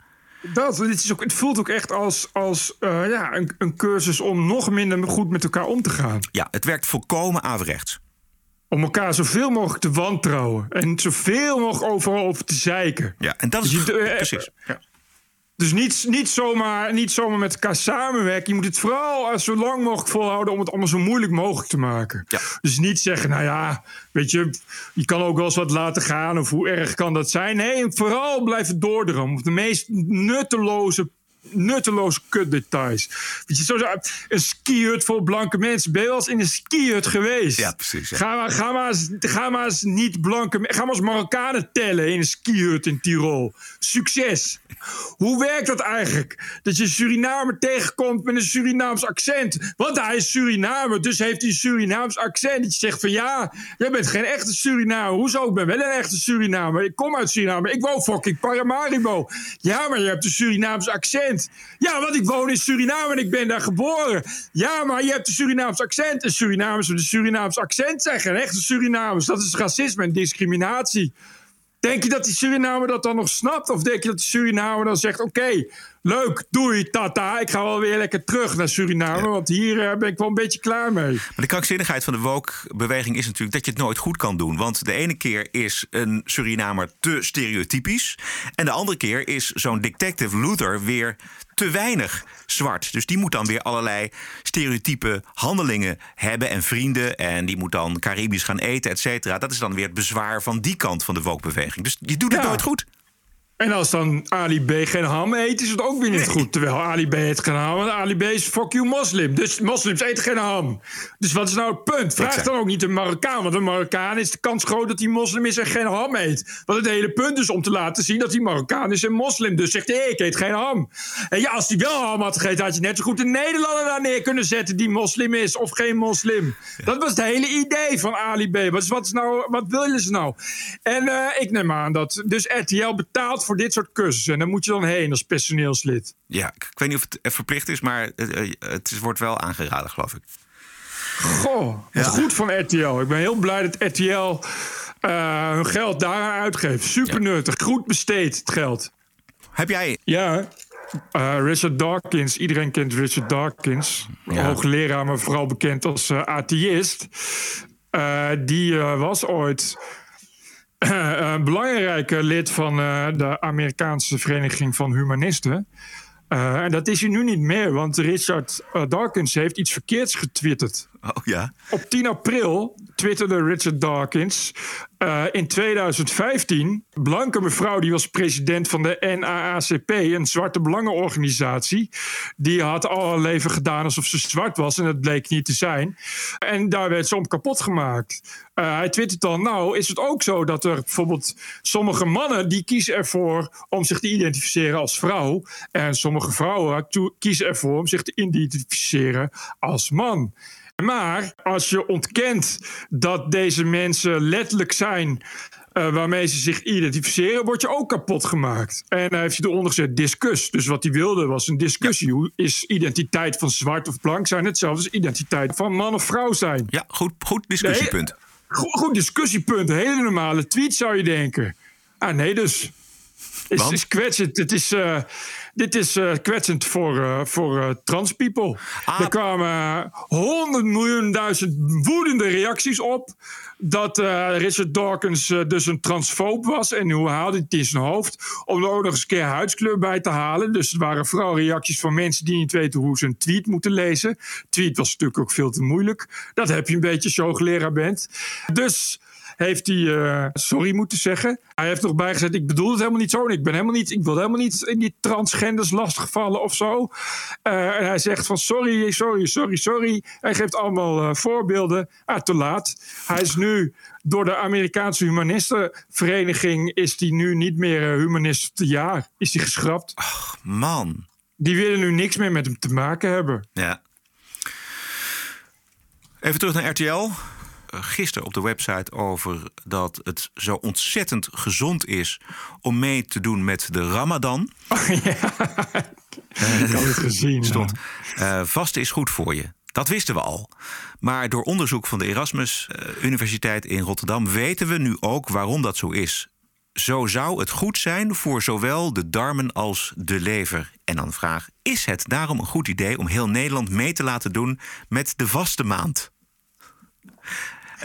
Dat, het, is ook, het voelt ook echt als, als eh, ja, een, een cursus om nog minder goed met elkaar om te gaan. Ja, het werkt volkomen averechts. Om elkaar zoveel mogelijk te wantrouwen. En zoveel mogelijk overal over te zeiken. Ja, en dat is Dus je- eh, precies. Ja. Dus niet, niet, zomaar, niet zomaar met elkaar samenwerken. Je moet het vooral eh, zo lang mogelijk volhouden om het allemaal zo moeilijk mogelijk te maken. Ja. Dus niet zeggen, nou ja, weet je, je kan ook wel eens wat laten gaan. Of hoe erg kan dat zijn? Nee, vooral blijven doordromen. De meest nutteloze nutteloze kutdetails. Weet je, zo, zo- een skihut voor blanke mensen. Ben je wel eens in een skihut geweest? Ja, precies, ja. Ga, maar, ga, maar eens, ga maar eens niet blanke... Ga maar eens Marokkanen tellen in een skihut in Tirol. Succes! Hoe werkt dat eigenlijk? Dat je Surinamer tegenkomt met een Surinaams accent. Want hij is Surinamer, dus heeft hij een Surinaams accent. Dat je zegt van ja, jij bent geen echte Surinamer. Hoezo? Ik ben wel een echte Surinamer. Ik kom uit Suriname. Ik woon fucking Paramaribo. Ja, maar je hebt een Surinaams accent. Ja, want ik woon in Suriname en ik ben daar geboren. Ja, maar je hebt een Surinaams accent. En Surinamers met een Surinaams accent zijn geen echte Surinamers. Dat is racisme en discriminatie. Denk je dat die Surinamer dat dan nog snapt? Of denk je dat die Surinamer dan zegt: Oké, leuk, doei, tata. Ik ga wel weer lekker terug naar Suriname, want hier eh, ben ik wel een beetje klaar mee. Maar de krankzinnigheid van de woke-beweging is natuurlijk dat je het nooit goed kan doen. Want de ene keer is een Surinamer te stereotypisch. En de andere keer is zo'n detective Luther weer te weinig zwart. Dus die moet dan weer allerlei stereotype handelingen hebben en vrienden. En die moet dan Caribisch gaan eten, et cetera. Dat is dan weer het bezwaar van die kant van de woke-beweging. Dus je doet het Ja. nooit goed. En als dan Ali B geen ham eet, is het ook weer niet goed. Terwijl Ali B eet geen ham, want Ali B is fuck you moslim. Dus moslims eten geen ham. Dus wat is nou het punt? Vraag Exact. dan ook niet een Marokkaan. Want een Marokkaan is de kans groot dat hij moslim is en geen ham eet. Want het hele punt is om te laten zien dat hij Marokkaan is en moslim. Dus zegt hij, ik eet geen ham. En ja, als hij wel ham had gegeten, had je net zo goed een Nederlander daar neer kunnen zetten die moslim is of geen moslim. Dat was het hele idee van Ali B. Wat, is, wat, is nou, wat willen ze nou? En eh, ik neem aan dat dus RTL betaalt voor dit soort cursussen. En dan moet je dan heen als personeelslid. Ja, ik ik weet niet of het eh, verplicht is, maar eh, eh, het is- wordt wel aangeraden, geloof ik. Goh, goed van RTL. Ik ben heel blij dat RTL eh, hun geld daar uitgeeft. Super nuttig. Goed besteed, het geld. Heb jij Ja, eh, Richard Dawkins. Iedereen kent Richard Dawkins. Ja. Hoogleraar, maar vooral bekend als eh, atheïst. Eh, die was ooit een belangrijke lid van eh, de Amerikaanse Vereniging van Humanisten. Eh, en dat is hij nu niet meer, want Richard eh, Dawkins heeft iets verkeerds getwitterd. Oh ja. Op 10 april twitterde Richard Dawkins. Uh, in 2015, blanke mevrouw die was president van de NAACP, een zwarte belangenorganisatie. Die had al haar leven gedaan alsof ze zwart was en dat bleek niet te zijn. En daar werd ze om kapot gemaakt. Uh, hij twittert dan, nou is het ook zo dat er bijvoorbeeld sommige mannen die kiezen ervoor om zich te identificeren als vrouw. En sommige vrouwen kiezen ervoor om zich te identificeren als man. Maar als je ontkent dat deze mensen letterlijk zijn uh, waarmee ze zich identificeren, word je ook kapot gemaakt. En hij heeft je eronder gezet discus. Dus wat hij wilde was een discussie. Hoe is identiteit van zwart of blank zijn hetzelfde als identiteit van man of vrouw zijn? Ja, goed, goed discussiepunt. Nee, goed, goed discussiepunt. Een hele normale tweet zou je denken. Ah nee, dus. Het is kwetsend. Het is, uh, dit is uh, kwetsend voor, uh, voor trans people. Ah. Er kwamen honderd miljoen duizend woedende reacties op. Dat Richard Dawkins dus een transfoob was. En hoe haalde hij het in zijn hoofd? Om er ook nog eens een keer huidskleur bij te halen. Dus het waren vooral reacties van mensen die niet weten hoe ze een tweet moeten lezen. Tweet was natuurlijk ook veel te moeilijk. Dat heb je een beetje je hoogleraar bent. Dus heeft hij uh, sorry moeten zeggen. Hij heeft nog bijgezet, ik bedoel het helemaal niet zo. En ik, ben helemaal niet, ik wil helemaal niet in die transgenders lastigvallen of zo. Uh, en hij zegt van sorry, sorry, sorry, sorry. Hij geeft allemaal uh, voorbeelden. Ah, te laat. Hij is nu door de Amerikaanse humanistenvereniging... is hij nu niet meer humanist te jaar. Is hij geschrapt. Ach, man. Die willen nu niks meer met hem te maken hebben. Ja. Even terug naar RTL gisteren op de website over dat het zo ontzettend gezond is om mee te doen met de Ramadan. Oh, ja. Ik had het gezien. Stond, uh, vasten is goed voor je. Dat wisten we al. Maar door onderzoek van de Erasmus uh, Universiteit in Rotterdam weten we nu ook waarom dat zo is. Zo zou het goed zijn voor zowel de darmen als de lever. En dan vraag: is het daarom een goed idee om heel Nederland mee te laten doen met de vaste maand?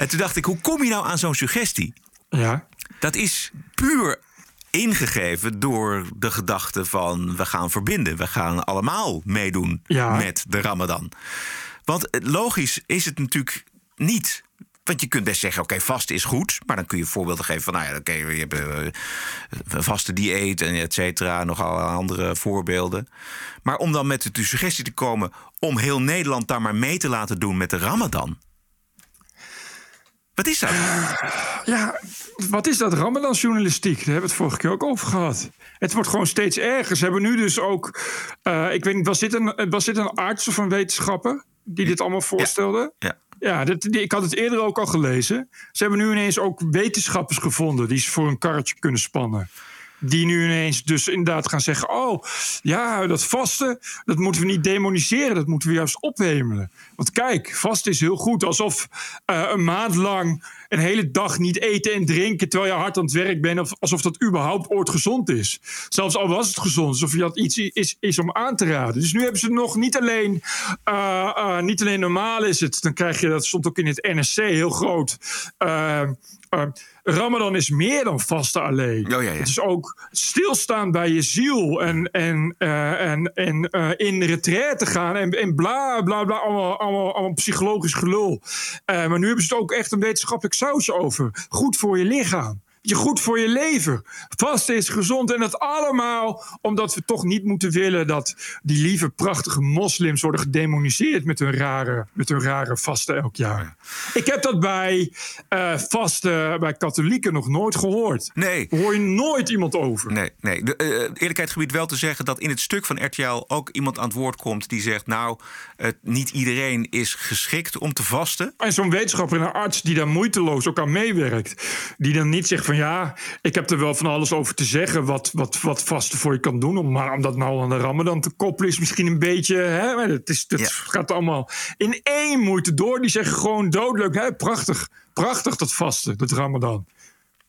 En toen dacht ik, hoe kom je nou aan zo'n suggestie? Ja. Dat is puur ingegeven door de gedachte van we gaan verbinden. We gaan allemaal meedoen ja. met de Ramadan. Want logisch is het natuurlijk niet. Want je kunt best zeggen, oké, okay, vasten is goed. Maar dan kun je voorbeelden geven van, nou ja, oké, okay, je hebt uh, een vaste dieet en et cetera. Nog andere voorbeelden. Maar om dan met de suggestie te komen om heel Nederland daar maar mee te laten doen met de Ramadan. Wat is dat? Ja, wat is dat? Ramadan-journalistiek. Daar hebben we het vorige keer ook over gehad. Het wordt gewoon steeds erger. Ze hebben nu dus ook. Uh, ik weet niet, was dit, een, was dit een arts of een wetenschapper die dit allemaal voorstelde? Ja. Ja, dat, die, ik had het eerder ook al gelezen. Ze hebben nu ineens ook wetenschappers gevonden die ze voor een karretje kunnen spannen. Die nu ineens dus inderdaad gaan zeggen: Oh, ja, dat vasten, dat moeten we niet demoniseren, dat moeten we juist ophemelen. Want kijk, vasten is heel goed. Alsof uh, een maand lang een hele dag niet eten en drinken terwijl je hard aan het werk bent, of alsof dat überhaupt ooit gezond is. Zelfs al was het gezond, alsof je dat iets is, is om aan te raden. Dus nu hebben ze nog niet alleen, uh, uh, niet alleen normaal is het, dan krijg je, dat stond ook in het NSC heel groot. Ramadan is meer dan vasten alleen. Oh, ja, ja. Het is ook stilstaan bij je ziel en, en, uh, en, en uh, in retraite gaan en, en bla bla bla, allemaal, allemaal, allemaal psychologisch gelul. Uh, maar nu hebben ze het ook echt een wetenschappelijk sausje over. Goed voor je lichaam je goed voor je leven. Vasten is gezond en dat allemaal omdat we toch niet moeten willen dat die lieve prachtige moslims worden gedemoniseerd met hun rare, met hun rare vasten elk jaar. Ik heb dat bij uh, vasten bij katholieken nog nooit gehoord. Nee. Hoor je nooit iemand over. Nee, nee. De, uh, eerlijkheid gebied wel te zeggen dat in het stuk van RTL ook iemand aan het woord komt die zegt: Nou, uh, niet iedereen is geschikt om te vasten. En zo'n wetenschapper en een arts die daar moeiteloos ook aan meewerkt, die dan niet zegt van ja, ik heb er wel van alles over te zeggen wat, wat, wat vasten voor je kan doen. Maar om dat nou aan de Ramadan te koppelen is misschien een beetje. Hè, het is, het ja. gaat allemaal in één moeite door. Die zeggen gewoon doodleuk. Hè, prachtig, prachtig dat vasten, dat Ramadan.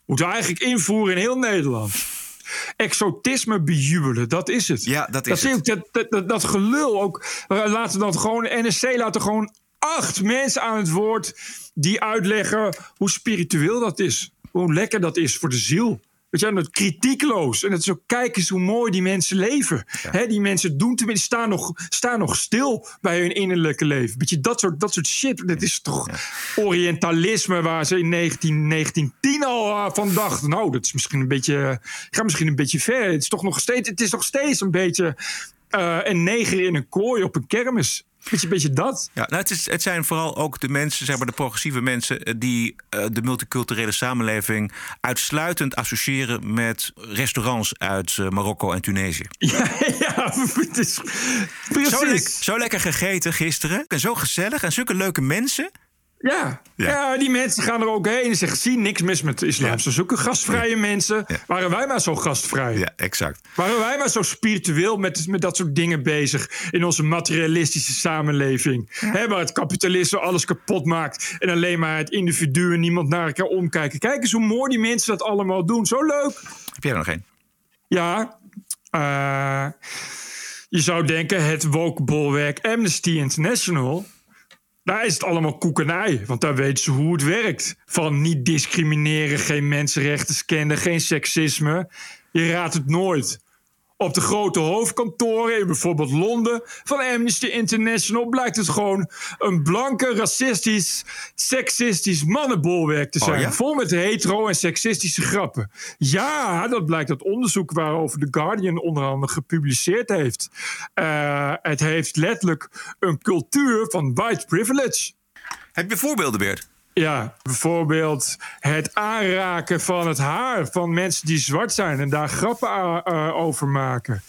Moeten we eigenlijk invoeren in heel Nederland. Exotisme bejubelen, dat is het. Ja, dat is dat, het. Dat, dat, dat, gelul ook. Laten dan gewoon, NSC laten gewoon acht mensen aan het woord die uitleggen hoe spiritueel dat is hoe lekker dat is voor de ziel. Weet je, en dat kritiekloos. En dat is ook, kijk eens hoe mooi die mensen leven. Hè, die mensen doen tenminste, staan nog, staan nog stil bij hun innerlijke leven. Weet je, dat soort, dat soort shit. Dat is toch orientalisme waar ze in 19, 1910 al uh, van dachten. Nou, dat is misschien een beetje, gaat misschien een beetje ver. Het is toch nog steeds, het is nog steeds een beetje uh, een neger in een kooi op een kermis. Beetje, beetje dat. Ja, nou, het, is, het zijn vooral ook de mensen, zeg maar de progressieve mensen, eh, die uh, de multiculturele samenleving uitsluitend associëren met restaurants uit uh, Marokko en Tunesië. Ja, ja het is precies. Zo, le zo lekker gegeten gisteren. En zo gezellig en zulke leuke mensen. Ja. Ja. ja. die mensen gaan er ook heen en zeggen: zie niks mis met de islam. Ze zoeken gastvrije mensen. Waren wij maar zo gastvrij? Ja, exact. Waren wij maar zo spiritueel met, met dat soort dingen bezig in onze materialistische samenleving? Waar het kapitalisme alles kapot maakt en alleen maar het individu en niemand naar elkaar omkijken. Kijk eens hoe mooi die mensen dat allemaal doen. Zo leuk. Heb jij er nog één? Ja. Uh, je zou denken: het woke-bolwerk Amnesty International. Daar is het allemaal koekenij, want daar weten ze hoe het werkt. Van niet discrimineren, geen mensenrechten scenden, geen seksisme. Je raadt het nooit. Op de grote hoofdkantoren in bijvoorbeeld Londen van Amnesty International blijkt het gewoon een blanke, racistisch, seksistisch mannenbolwerk te zijn. Oh ja? Vol met hetero- en seksistische grappen. Ja, dat blijkt uit onderzoek waarover The Guardian onder andere gepubliceerd heeft. Uh, het heeft letterlijk een cultuur van white privilege. Heb je voorbeelden, Beert? Ja, bijvoorbeeld het aanraken van het haar van mensen die zwart zijn en daar grappen over maken.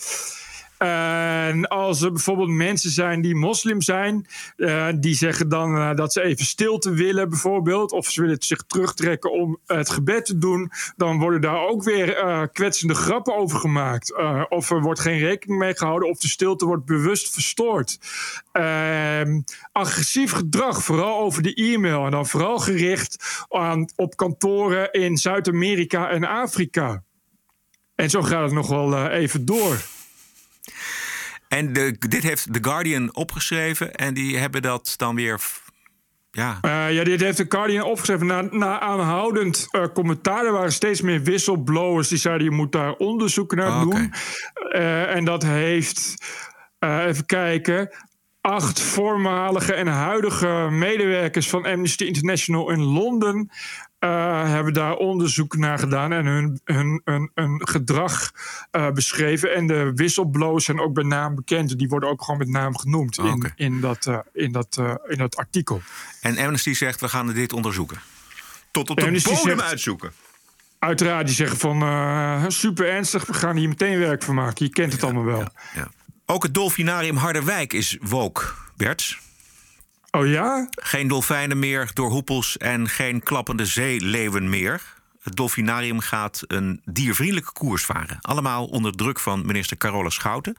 En als er bijvoorbeeld mensen zijn die moslim zijn, uh, die zeggen dan uh, dat ze even stilte willen, bijvoorbeeld, of ze willen zich terugtrekken om het gebed te doen, dan worden daar ook weer uh, kwetsende grappen over gemaakt. of er wordt geen rekening mee gehouden, of de stilte wordt bewust verstoord. Ehm, agressief gedrag, vooral over de e-mail, en dan vooral gericht aan, op kantoren in Zuid-Amerika en Afrika. En zo gaat het nog wel even door. En de, dit heeft The Guardian opgeschreven en die hebben dat dan weer. Ja. Uh, ja, dit heeft The Guardian opgeschreven na, na aanhoudend uh, commentaar. Er waren steeds meer whistleblowers die zeiden: je moet daar onderzoek naar oh, doen. Okay. Uh, en dat heeft, even kijken, acht voormalige en huidige medewerkers van Amnesty International in Londen uh, hebben daar onderzoek naar gedaan en hun, hun, hun, hun gedrag uh, beschreven. En de whistleblowers zijn ook bij naam bekend. Die worden ook gewoon met naam genoemd in, okay. in, dat, uh, in, dat, in dat artikel. En Amnesty zegt, we gaan dit onderzoeken. Tot op de Amnesty bodem zegt, uitzoeken. Uiteraard, die zeggen van super ernstig, we gaan hier meteen werk van maken. Je kent het ja, allemaal wel. Ja, ja. Ook het Dolfinarium Harderwijk is woke, Bert. Oh ja? Geen dolfijnen meer door hoepels en geen klappende zeeleeuwen meer. Het Dolfinarium gaat een diervriendelijke koers varen. Allemaal onder druk van minister Carola Schouten.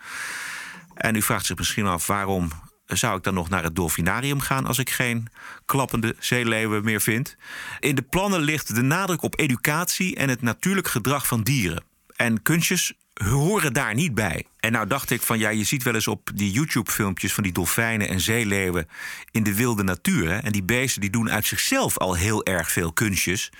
En u vraagt zich misschien af waarom zou ik dan nog naar het Dolfinarium gaan als ik geen klappende zeeleeuwen meer vind? In de plannen ligt de nadruk op educatie en het natuurlijk gedrag van dieren. En kunstjes horen daar niet bij. En nou dacht ik van ja, je ziet wel eens op die YouTube-filmpjes van die dolfijnen en zeeleeuwen in de wilde natuur. Hè? En die beesten die doen uit zichzelf al heel erg veel kunstjes.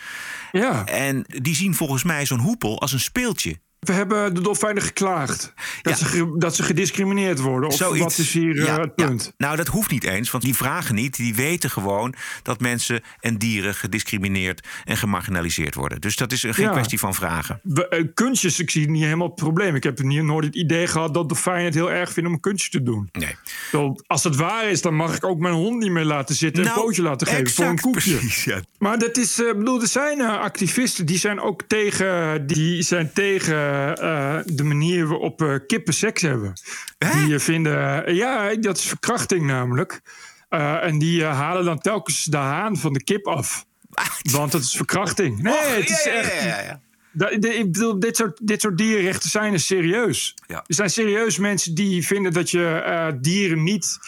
Ja. En die zien volgens mij zo'n hoepel als een speeltje. We hebben de dolfijnen geklaagd. Dat, ja. ze, dat ze gediscrimineerd worden. Of Zoiets. wat is hier ja, uh, het punt? Ja. Nou, dat hoeft niet eens. Want die vragen niet. Die weten gewoon dat mensen en dieren gediscrimineerd en gemarginaliseerd worden. Dus dat is geen kwestie van vragen. We, uh, kunstjes, ik zie niet helemaal het probleem. Ik heb niet, nooit het idee gehad dat dolfijnen het heel erg vinden om een kunstje te doen. Nee. So, als het waar is, dan mag ik ook mijn hond niet meer laten zitten nou, en een pootje laten geven exact, voor een koekje. Precies. Maar dat is, uh, bedoel, er zijn activisten die zijn ook tegen, die zijn tegen de manier waarop uh, kippen seks hebben. Hè? Die vinden, ja, dat is verkrachting namelijk. En die halen dan telkens de haan van de kip af. Want dat is verkrachting. Nee, Och, het is ja, echt. Ja, ja, ik bedoel, dit soort, dit soort dierenrechten zijn er serieus. Er zijn serieus mensen die vinden dat je dieren niet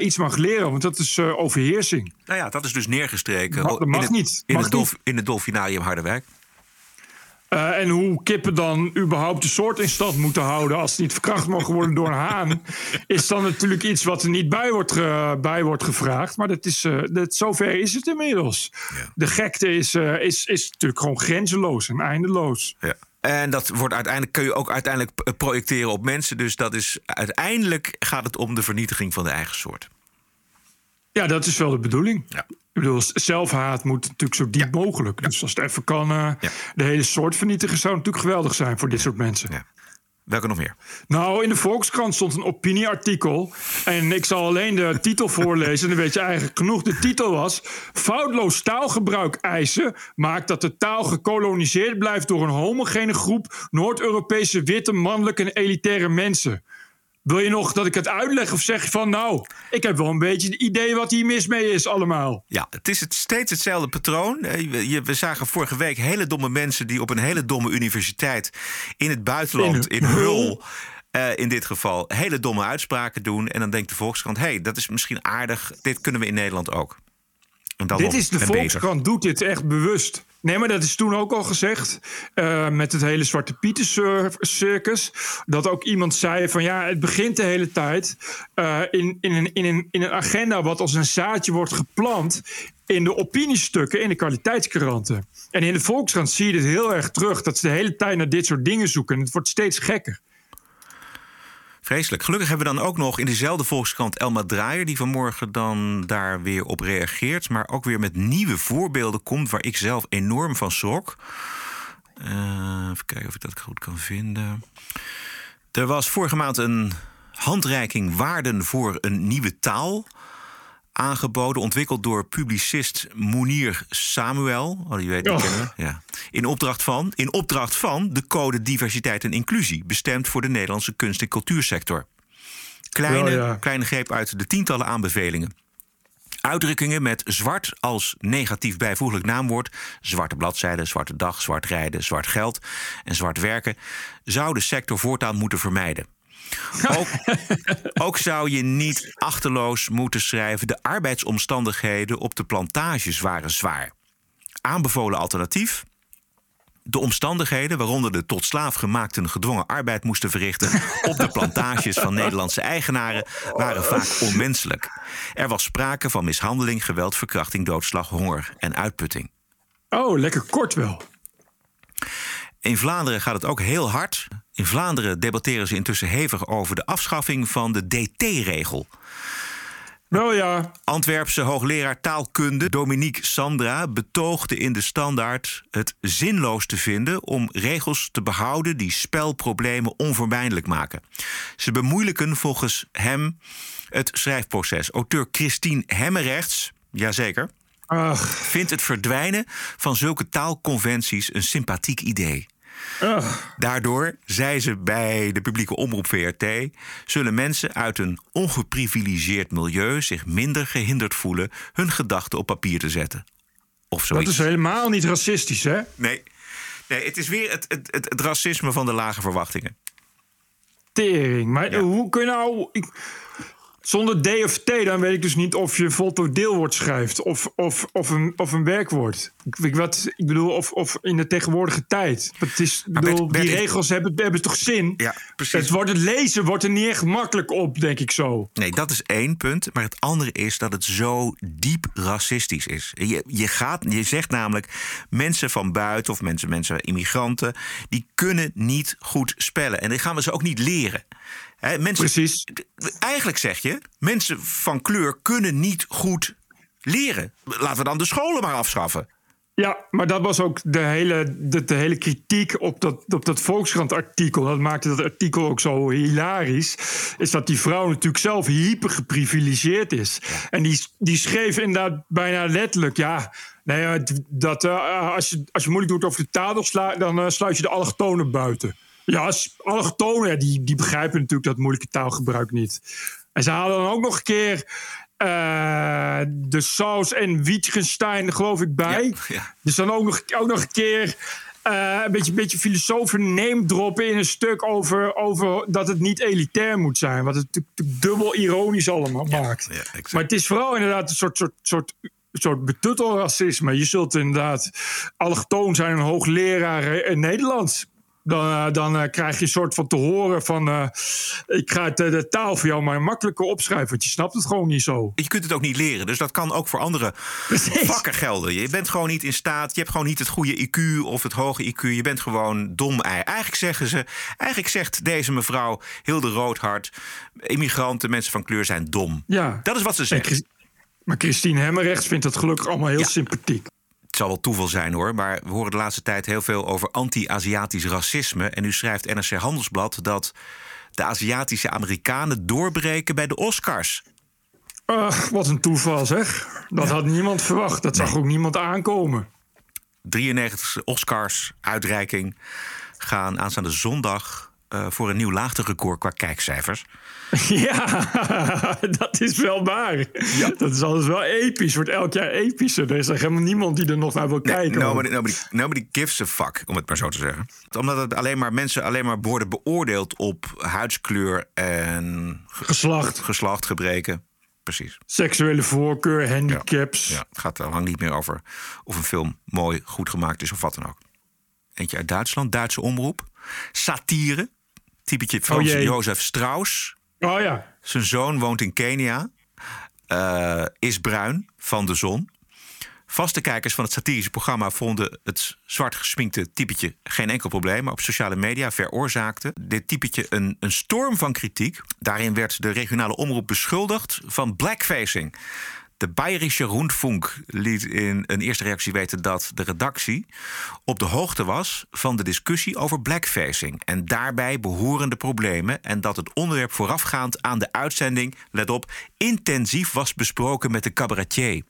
iets mag leren, want dat is overheersing. Nou ja, dat is dus neergestreken. Dat mag, in het, niet. In, mag het dolf, in het Dolfinarium Harderwijk. Uh, en hoe kippen dan überhaupt de soort in stand moeten houden als ze niet verkracht mogen worden door een haan, is dan natuurlijk iets wat er niet bij wordt, ge, bij wordt gevraagd. Maar dat is, uh, dat, zover is het inmiddels. Ja. De gekte is, uh, is, is natuurlijk gewoon grenzeloos en eindeloos. Ja. En dat wordt uiteindelijk, kun je ook uiteindelijk projecteren op mensen. Dus dat is, uiteindelijk gaat het om de vernietiging van de eigen soort. Ja, dat is wel de bedoeling. Ja. Ik bedoel, zelfhaat moet natuurlijk zo diep mogelijk. Dus als het even kan, eh, Ja. de hele soort vernietigen... zou natuurlijk geweldig zijn voor dit soort mensen. Ja. Welke nog meer? Nou, in de Volkskrant stond een opinieartikel. En ik zal alleen de titel voorlezen. Dan weet je eigenlijk genoeg. De titel was... Foutloos taalgebruik eisen maakt dat de taal gekoloniseerd blijft... door een homogene groep Noord-Europese witte, mannelijke en elitaire mensen. Wil je nog dat ik het uitleg of zeg je van... nou, ik heb wel een beetje het idee wat hier mis mee is allemaal. Ja, het is het, steeds hetzelfde patroon. Eh, we- zagen vorige week hele domme mensen die op een hele domme universiteit in het buitenland, in, In Hul, eh, in dit geval, hele domme uitspraken doen. En dan denkt de Volkskrant: hé, hey, dat is misschien aardig. Dit kunnen we in Nederland ook. En Dit is de en beter. Volkskrant doet dit echt bewust. Nee, maar dat is toen ook al gezegd. eh, met het hele Zwarte Pieten cir- circus. Dat ook iemand zei van ja, het begint de hele tijd eh, in, in, een, in, in een agenda wat als een zaadje wordt geplant. In de opiniestukken, in de kwaliteitskranten. En in de Volkskrant zie je dit heel erg terug. Dat ze de hele tijd naar dit soort dingen zoeken. En het wordt steeds gekker. Vreselijk. Gelukkig hebben we dan ook nog in dezelfde Volkskrant Elma Draaier... die vanmorgen dan daar weer op reageert... maar ook weer met nieuwe voorbeelden komt... waar ik zelf enorm van schrok. Eh, even kijken of ik dat goed kan vinden. Er was vorige maand een handreiking waarden voor een nieuwe taal aangeboden, ontwikkeld door publicist Mounir Samuel. Oh, die weet Oh. kennen. Ja. In, opdracht van, in opdracht van de Code Diversiteit en Inclusie, bestemd voor de Nederlandse kunst- en cultuursector. Kleine, ja. kleine greep uit de tientallen aanbevelingen. Uitdrukkingen met zwart als negatief bijvoeglijk naamwoord, zwarte bladzijde, zwarte dag, zwart rijden, zwart geld en zwart werken, zou de sector voortaan moeten vermijden. Ook, ook zou je niet achterloos moeten schrijven: de arbeidsomstandigheden op de plantages waren zwaar. Aanbevolen alternatief. De omstandigheden waaronder de tot slaaf gemaakten gedwongen arbeid moesten verrichten op de plantages van Nederlandse eigenaren waren vaak onmenselijk. Er was sprake van mishandeling, geweld, verkrachting, doodslag, honger en uitputting. Oh, lekker kort wel. In Vlaanderen gaat het ook heel hard. In Vlaanderen debatteren ze intussen hevig over de afschaffing van de DT-regel. Wel ja. Antwerpse hoogleraar taalkunde Dominique Sandra betoogde in de standaard het zinloos te vinden om regels te behouden die spelproblemen onvermijdelijk maken. Ze bemoeilijken volgens hem het schrijfproces. Auteur Christine Hemmerrechts, jazeker, Ach, vindt het verdwijnen van zulke taalconventies een sympathiek idee. Ach. Daardoor, zei ze bij de publieke omroep VRT, zullen mensen uit een ongeprivilegeerd milieu zich minder gehinderd voelen hun gedachten op papier te zetten. Of Dat zoiets. is helemaal niet racistisch, hè? Nee. nee, het is weer het, het, het, het racisme van de lage verwachtingen. Tering. Maar Ja. hoe kun je nou... ik- zonder D of T, dan weet ik dus niet of je voltooid deelwoord schrijft... of, of, of, een, of een werkwoord. Ik, wat, ik bedoel, of, of in de tegenwoordige tijd. Het is, ik Maar bedoel, Bert- Bert, die regels hebben, hebben toch zin? Ja, precies. Het, wordt, het lezen wordt er niet echt makkelijk op, denk ik zo. Nee, dat is één punt. Maar het andere is dat het zo diep racistisch is. Je, je, gaat, je zegt namelijk, mensen van buiten of mensen, mensen, immigranten, die kunnen niet goed spellen. En die gaan we ze ook niet leren. Hè, mensen, Precies. Eigenlijk zeg je, mensen van kleur kunnen niet goed leren. Laten we dan de scholen maar afschaffen. Ja, maar dat was ook de hele, de, de hele kritiek op dat, op dat Volkskrant-artikel. Dat maakte dat artikel ook zo hilarisch. Is dat die vrouw natuurlijk zelf hyper geprivilegeerd is. En die, die schreef inderdaad bijna letterlijk: ja. Nee, eh, dat, eh, als, je, als je moeilijk doet over de taal, dan eh, sluit je de allochtonen buiten. Ja, allochtonen, die, die begrijpen natuurlijk dat moeilijke taalgebruik niet. En ze halen dan ook nog een keer eh, de saus en Wittgenstein, geloof ik, bij. Ja, ja. Dus dan ook nog, ook nog een keer eh, een beetje, beetje filosofen name droppen in een stuk over, over dat het niet elitair moet zijn. Wat het natuurlijk dubbel ironisch allemaal maakt. ja, maar het is vooral inderdaad een soort, soort, soort, soort betuttelracisme. Je zult inderdaad allochtoon zijn een hoogleraar in Nederlands. Dan, eh, dan eh, krijg je een soort van te horen van... eh, ik ga het, de taal voor jou maar makkelijker opschrijven... want je snapt het gewoon niet zo. Je kunt het ook niet leren, dus dat kan ook voor andere vakken gelden. Je bent gewoon niet in staat, je hebt gewoon niet het goede IQ of het hoge IQ. Je bent gewoon dom ei. Eigenlijk zeggen ze, eigenlijk zegt deze mevrouw Hilde Roodhart... immigranten, mensen van kleur zijn dom. Ja. Dat is wat ze En zegt. Chris- maar Christine Hemmerrechts vindt het gelukkig allemaal heel sympathiek. Het zal wel toeval zijn hoor, maar we horen de laatste tijd heel veel over anti-Aziatisch racisme. En nu schrijft NRC Handelsblad dat de Aziatische Amerikanen doorbreken bij de Oscars. Ach, wat een toeval zeg. Dat had niemand verwacht. Dat zag ook niemand aankomen. 93 Oscars uitreiking gaan aanstaande zondag eh, voor een nieuw laagterecord qua kijkcijfers. Ja, dat is wel waar. Dat is alles wel episch. Wordt elk jaar epischer. Er is er helemaal niemand die er nog naar wil kijken. Nobody, nobody, nobody gives a fuck, om het maar zo te zeggen. Omdat het alleen maar mensen alleen maar worden beoordeeld op huidskleur en geslacht, geslacht gebreken. Precies. Seksuele voorkeur, handicaps. Ja, het gaat al lang niet meer over of een film mooi, goed gemaakt is of wat dan ook. Eentje uit Duitsland, Duitse omroep. Satire. Typetje Frans jee. Jozef Strauss. Oh ja. Zijn zoon woont in Kenia. eh, is bruin van de zon. Vaste kijkers van het satirische programma vonden het zwart gesminkte typetje geen enkel probleem. Maar op sociale media veroorzaakte dit typetje een, een storm van kritiek. Daarin werd de regionale omroep beschuldigd van blackfacing. De Bayerische Rundfunk liet in een eerste reactie weten dat de redactie op de hoogte was van de discussie over blackfacing en daarbij behorende problemen en dat het onderwerp voorafgaand aan de uitzending, let op, intensief was besproken met de cabaretier.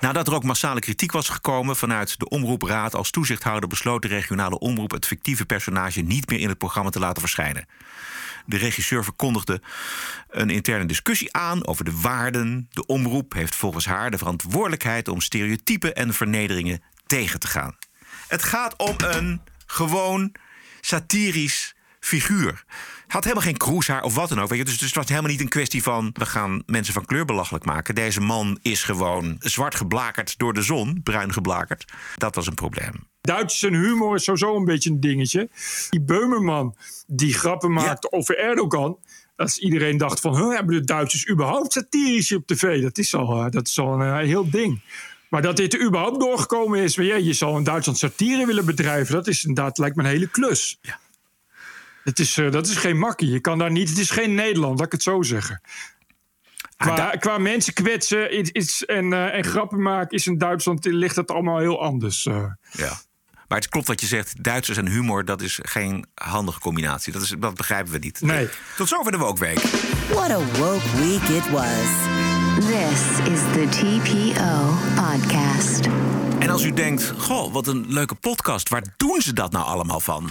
Nadat er ook massale kritiek was gekomen vanuit de omroepraad als toezichthouder besloot de regionale omroep het fictieve personage niet meer in het programma te laten verschijnen. De regisseur verkondigde een interne discussie aan over de waarden. De omroep heeft volgens haar de verantwoordelijkheid om stereotypen en vernederingen tegen te gaan. Het gaat om een gewoon satirisch figuur. Had helemaal geen kroeshaar of wat dan ook. Weet je? Dus, dus het was helemaal niet een kwestie van... we gaan mensen van kleur belachelijk maken. Deze man is gewoon zwart geblakerd door de zon. Bruin geblakerd. Dat was een probleem. Duits en humor is sowieso een beetje een dingetje. Die Beumerman die grappen maakte over Erdogan. Dat iedereen dacht van, huh, hebben de Duitsers überhaupt satirisch op tv? Dat is al, eh, dat is al een eh, heel ding. Maar dat dit er überhaupt doorgekomen is... Maar ja, je zal in Duitsland satire willen bedrijven... dat is inderdaad, lijkt me een hele klus. Ja. Het is, eh, dat is geen makkie. Je kan daar niet... Het is geen Nederland, laat ik het zo zeggen. Qua, qua mensen kwetsen is, is- en, en grappen maken... is in Duitsland ligt dat allemaal heel anders. Ja. Maar het klopt wat je zegt. Duitsers en humor, dat is geen handige combinatie. Dat, is, dat begrijpen we niet. Nee. Tot zover de Wokweek. What a woke week it was. This is the TPO podcast. En als u denkt, goh, wat een leuke podcast. Waar doen ze dat nou allemaal van?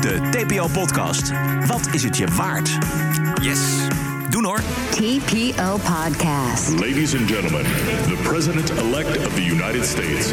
De TPO-podcast. Wat is het je waard? Yes. Doen hoor. TPO podcast. Ladies and gentlemen, the President-elect of the United States.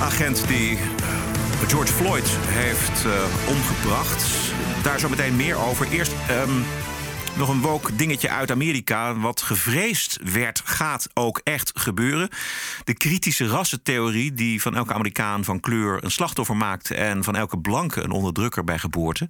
agent die eh, George Floyd heeft eh, omgebracht. Daar zo meteen meer over. Eerst ehm, nog een woke dingetje uit Amerika. Wat gevreesd werd, gaat ook echt gebeuren. De kritische rassentheorie die van elke Amerikaan van kleur een slachtoffer maakt... en van elke blanke een onderdrukker bij geboorte.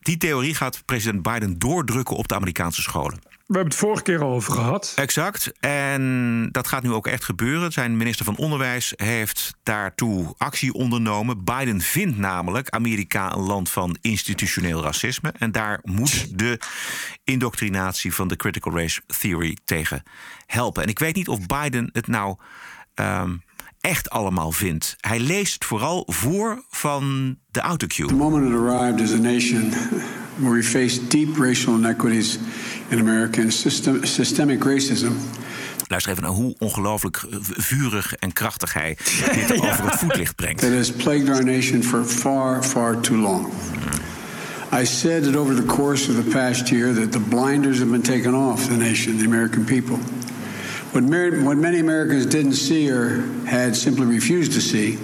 Die theorie gaat president Biden doordrukken op de Amerikaanse scholen. We hebben het vorige keer al over gehad. Exact. En dat gaat nu ook echt gebeuren. Zijn minister van Onderwijs heeft daartoe actie ondernomen. Biden vindt namelijk Amerika een land van institutioneel racisme. En daar moet de indoctrinatie van de critical race theory tegen helpen. En ik weet niet of Biden het nou um, echt allemaal vindt. Hij leest vooral voor van de autocue. The moment it arrived as a nation where we face deep racial inequities in America and system, systemic racism. Luister even naar hoe ongelooflijk vurig en krachtig hij dit ja. over het voetlicht brengt. That has plagued our nation for far, far too long. I said that over the course of the past year that the blinders have been taken off the nation, the American people. What, what many Americans didn't see or had simply refused to see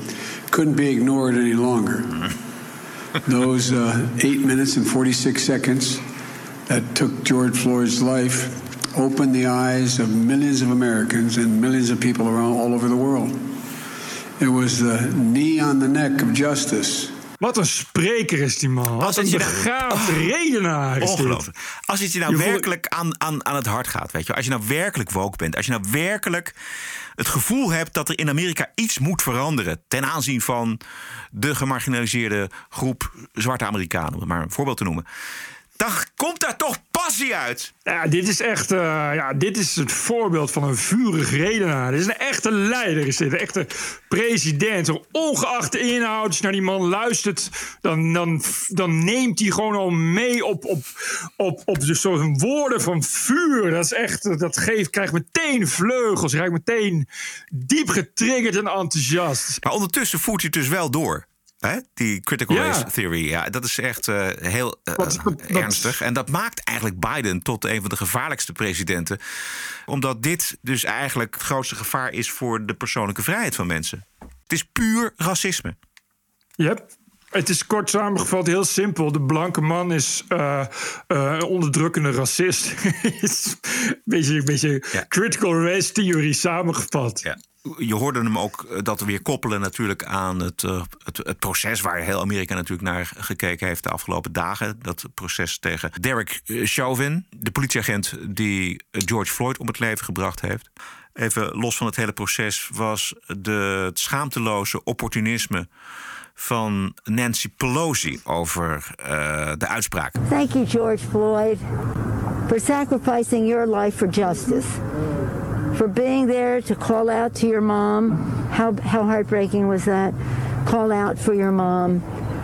couldn't be ignored any longer. Those uh, eight minutes and 46 seconds that took George Floyd's life opened the eyes of millions of Americans and millions of people around all over the world. It was the knee on the neck of justice. Wat een spreker is die man. Wat een begaafd nou, redenaar is Ongelooflijk. Als het je nou je werkelijk aan, aan, aan het hart gaat, weet je. Als je nou werkelijk woke bent. Als je nou werkelijk het gevoel hebt dat er in Amerika iets moet veranderen. ten aanzien van de gemarginaliseerde groep zwarte Amerikanen, om maar een voorbeeld te noemen dan komt daar toch passie uit. Ja, dit is echt uh, ja, dit is het voorbeeld van een vurig redenaar. Dit is een echte leider, is dit. Een echte president. Ongeacht de inhoud, als je naar die man luistert... dan, dan, dan neemt hij gewoon al mee op, op, op, op dus zo'n woorden van vuur. Dat is echt, dat geeft, krijgt meteen vleugels. Krijgt meteen diep getriggerd en enthousiast. Maar ondertussen voert hij het dus wel door. Hè? Die critical ja. race theory, ja, dat is echt uh, heel uh, wat, ernstig. En dat maakt eigenlijk Biden tot een van de gevaarlijkste presidenten. Omdat dit dus eigenlijk het grootste gevaar is voor de persoonlijke vrijheid van mensen. Het is puur racisme. Yep. Het is kort samengevat heel simpel. De blanke man is uh, een onderdrukkende racist. een beetje, een beetje ja. critical race theory samengevat. Ja je hoorde hem ook eh, dat weer koppelen natuurlijk aan het, uh, het, het, proces waar heel Amerika natuurlijk naar gekeken heeft de afgelopen dagen. Dat proces tegen Derek eh, Chauvin, de politieagent die George Floyd om het leven gebracht heeft. Even los van het hele proces was de, het schaamteloze opportunisme van Nancy Pelosi over de uitspraak. Thank you, George Floyd, for sacrificing your life for justice. For being there to call out to your mom. How, how heartbreaking was that? Call out for your mom.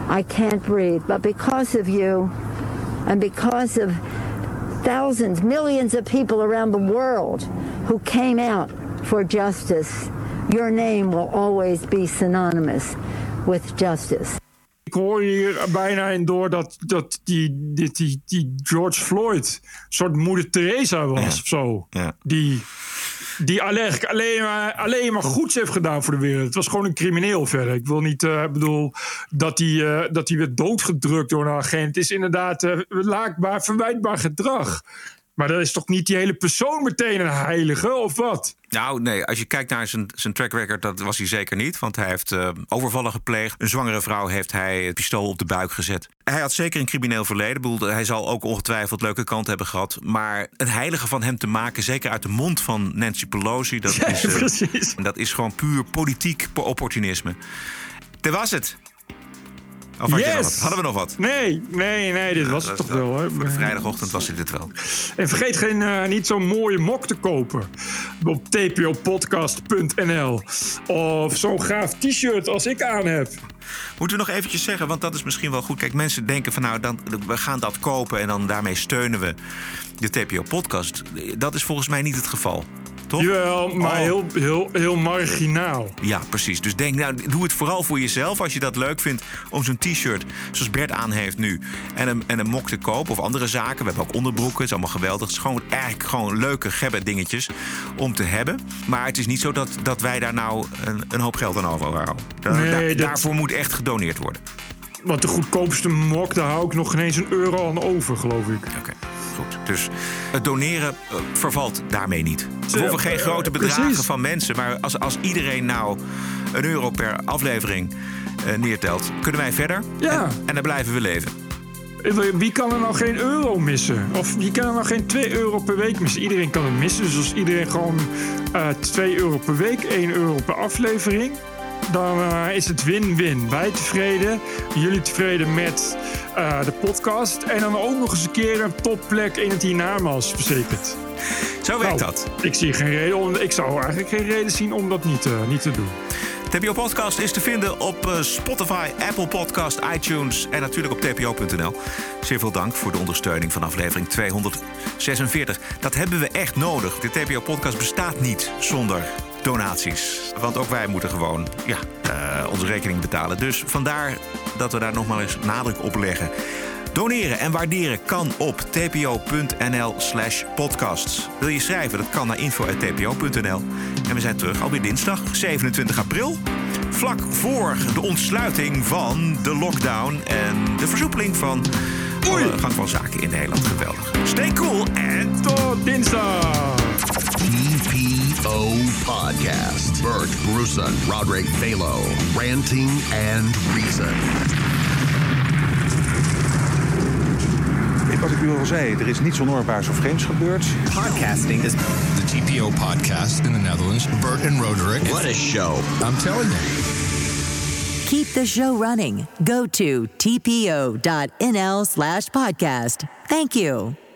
I can't breathe. But because of you and because of thousands, millions of people around the world who came out for justice, your name will always be synonymous with justice. Ik hoor hier bijna in door dat, dat die, die, die, die George Floyd een soort moeder Teresa was ja. of zo. Ja. Die die eigenlijk alleen maar, alleen maar goeds heeft gedaan voor de wereld. Het was gewoon een crimineel verder. Ik wil niet, uh, bedoel, dat hij, uh, dat werd doodgedrukt door een agent. Het is inderdaad uh, laakbaar, verwijtbaar gedrag. Maar dat is toch niet die hele persoon meteen een heilige, of wat? Nou, nee, als je kijkt naar zijn, zijn track record, dat was hij zeker niet. Want hij heeft uh, overvallen gepleegd. Een zwangere vrouw heeft hij het pistool op de buik gezet. Hij had zeker een crimineel verleden. Bedoel, hij zal ook ongetwijfeld leuke kant hebben gehad. Maar een heilige van hem te maken, zeker uit de mond van Nancy Pelosi... dat, ja, is, uh, precies. dat is gewoon puur politiek opportunisme. Dat was het. Of had yes. je nog wat? Hadden we nog wat? Nee, nee, nee, dit ja, was het toch wel. Hoor. Voor de vrijdagochtend was dit wel. En vergeet geen, uh, niet zo'n mooie mok te kopen op tpopodcast.nl. Of zo'n gaaf t-shirt als ik aan heb. Moeten we nog eventjes zeggen, want dat is misschien wel goed. Kijk, mensen denken van nou, dan, we gaan dat kopen en dan daarmee steunen we de TPO-podcast. Dat is volgens mij niet het geval. Toch? Jawel, maar oh. heel, heel, heel marginaal. Ja, precies. Dus denk, nou, doe het vooral voor jezelf. Als je dat leuk vindt om zo'n t-shirt, zoals Bert aan heeft nu... En een, en een mok te kopen of andere zaken. We hebben ook onderbroeken, het is allemaal geweldig. Het is gewoon eigenlijk gewoon leuke gebbe dingetjes om te hebben. Maar het is niet zo dat, dat wij daar nou een, een hoop geld aan overhouden. Nee, daar, dat... Daarvoor moet echt gedoneerd worden. Want de goedkoopste mok, daar hou ik nog geen eens een euro aan over, geloof ik. Oké. Goed. Dus het doneren uh, vervalt daarmee niet. We hoeven geen grote bedragen Precies. van mensen. Maar als, als iedereen nou een euro per aflevering uh, neertelt, kunnen wij verder. Ja. En, en dan blijven we leven. Wie kan er nou geen euro missen? Of wie kan er nou geen 2 euro per week missen? Iedereen kan het missen. Dus als iedereen gewoon uh, 2 euro per week, 1 euro per aflevering dan uh, is het win-win. Wij tevreden, jullie tevreden met uh, de podcast. En dan ook nog eens een keer een topplek in het hiernamaals verzekerd. Zo werkt nou, dat. Ik zie geen reden om, ik zou eigenlijk geen reden zien om dat niet, uh, niet te doen. TPO Podcast is te vinden op Spotify, Apple Podcast, iTunes en natuurlijk op tpo.nl. Zeer veel dank voor de ondersteuning van aflevering 246. Dat hebben we echt nodig. De TPO Podcast bestaat niet zonder donaties. Want ook wij moeten gewoon ja, uh, onze rekening betalen. Dus vandaar dat we daar nog maar eens nadruk op leggen. Doneren en waarderen kan op tpo.nl slash podcasts. Wil je schrijven? Dat kan naar info.tpo.nl. En we zijn terug alweer dinsdag 27 april. Vlak voor de ontsluiting van de lockdown en de versoepeling van de gang van zaken in Nederland. Geweldig. Stay cool en tot dinsdag! TPO Podcast. Bert Bruson, Roderick Balo, Ranting and Reason. Wat ik u al zei, er is niets onhoorbaars of vreemds gebeurd. Podcasting is the TPO podcast in the Netherlands. Bert and Roderick. What a show. I'm telling you. Keep the show running. Go to tpo.nl slash podcast. Thank you.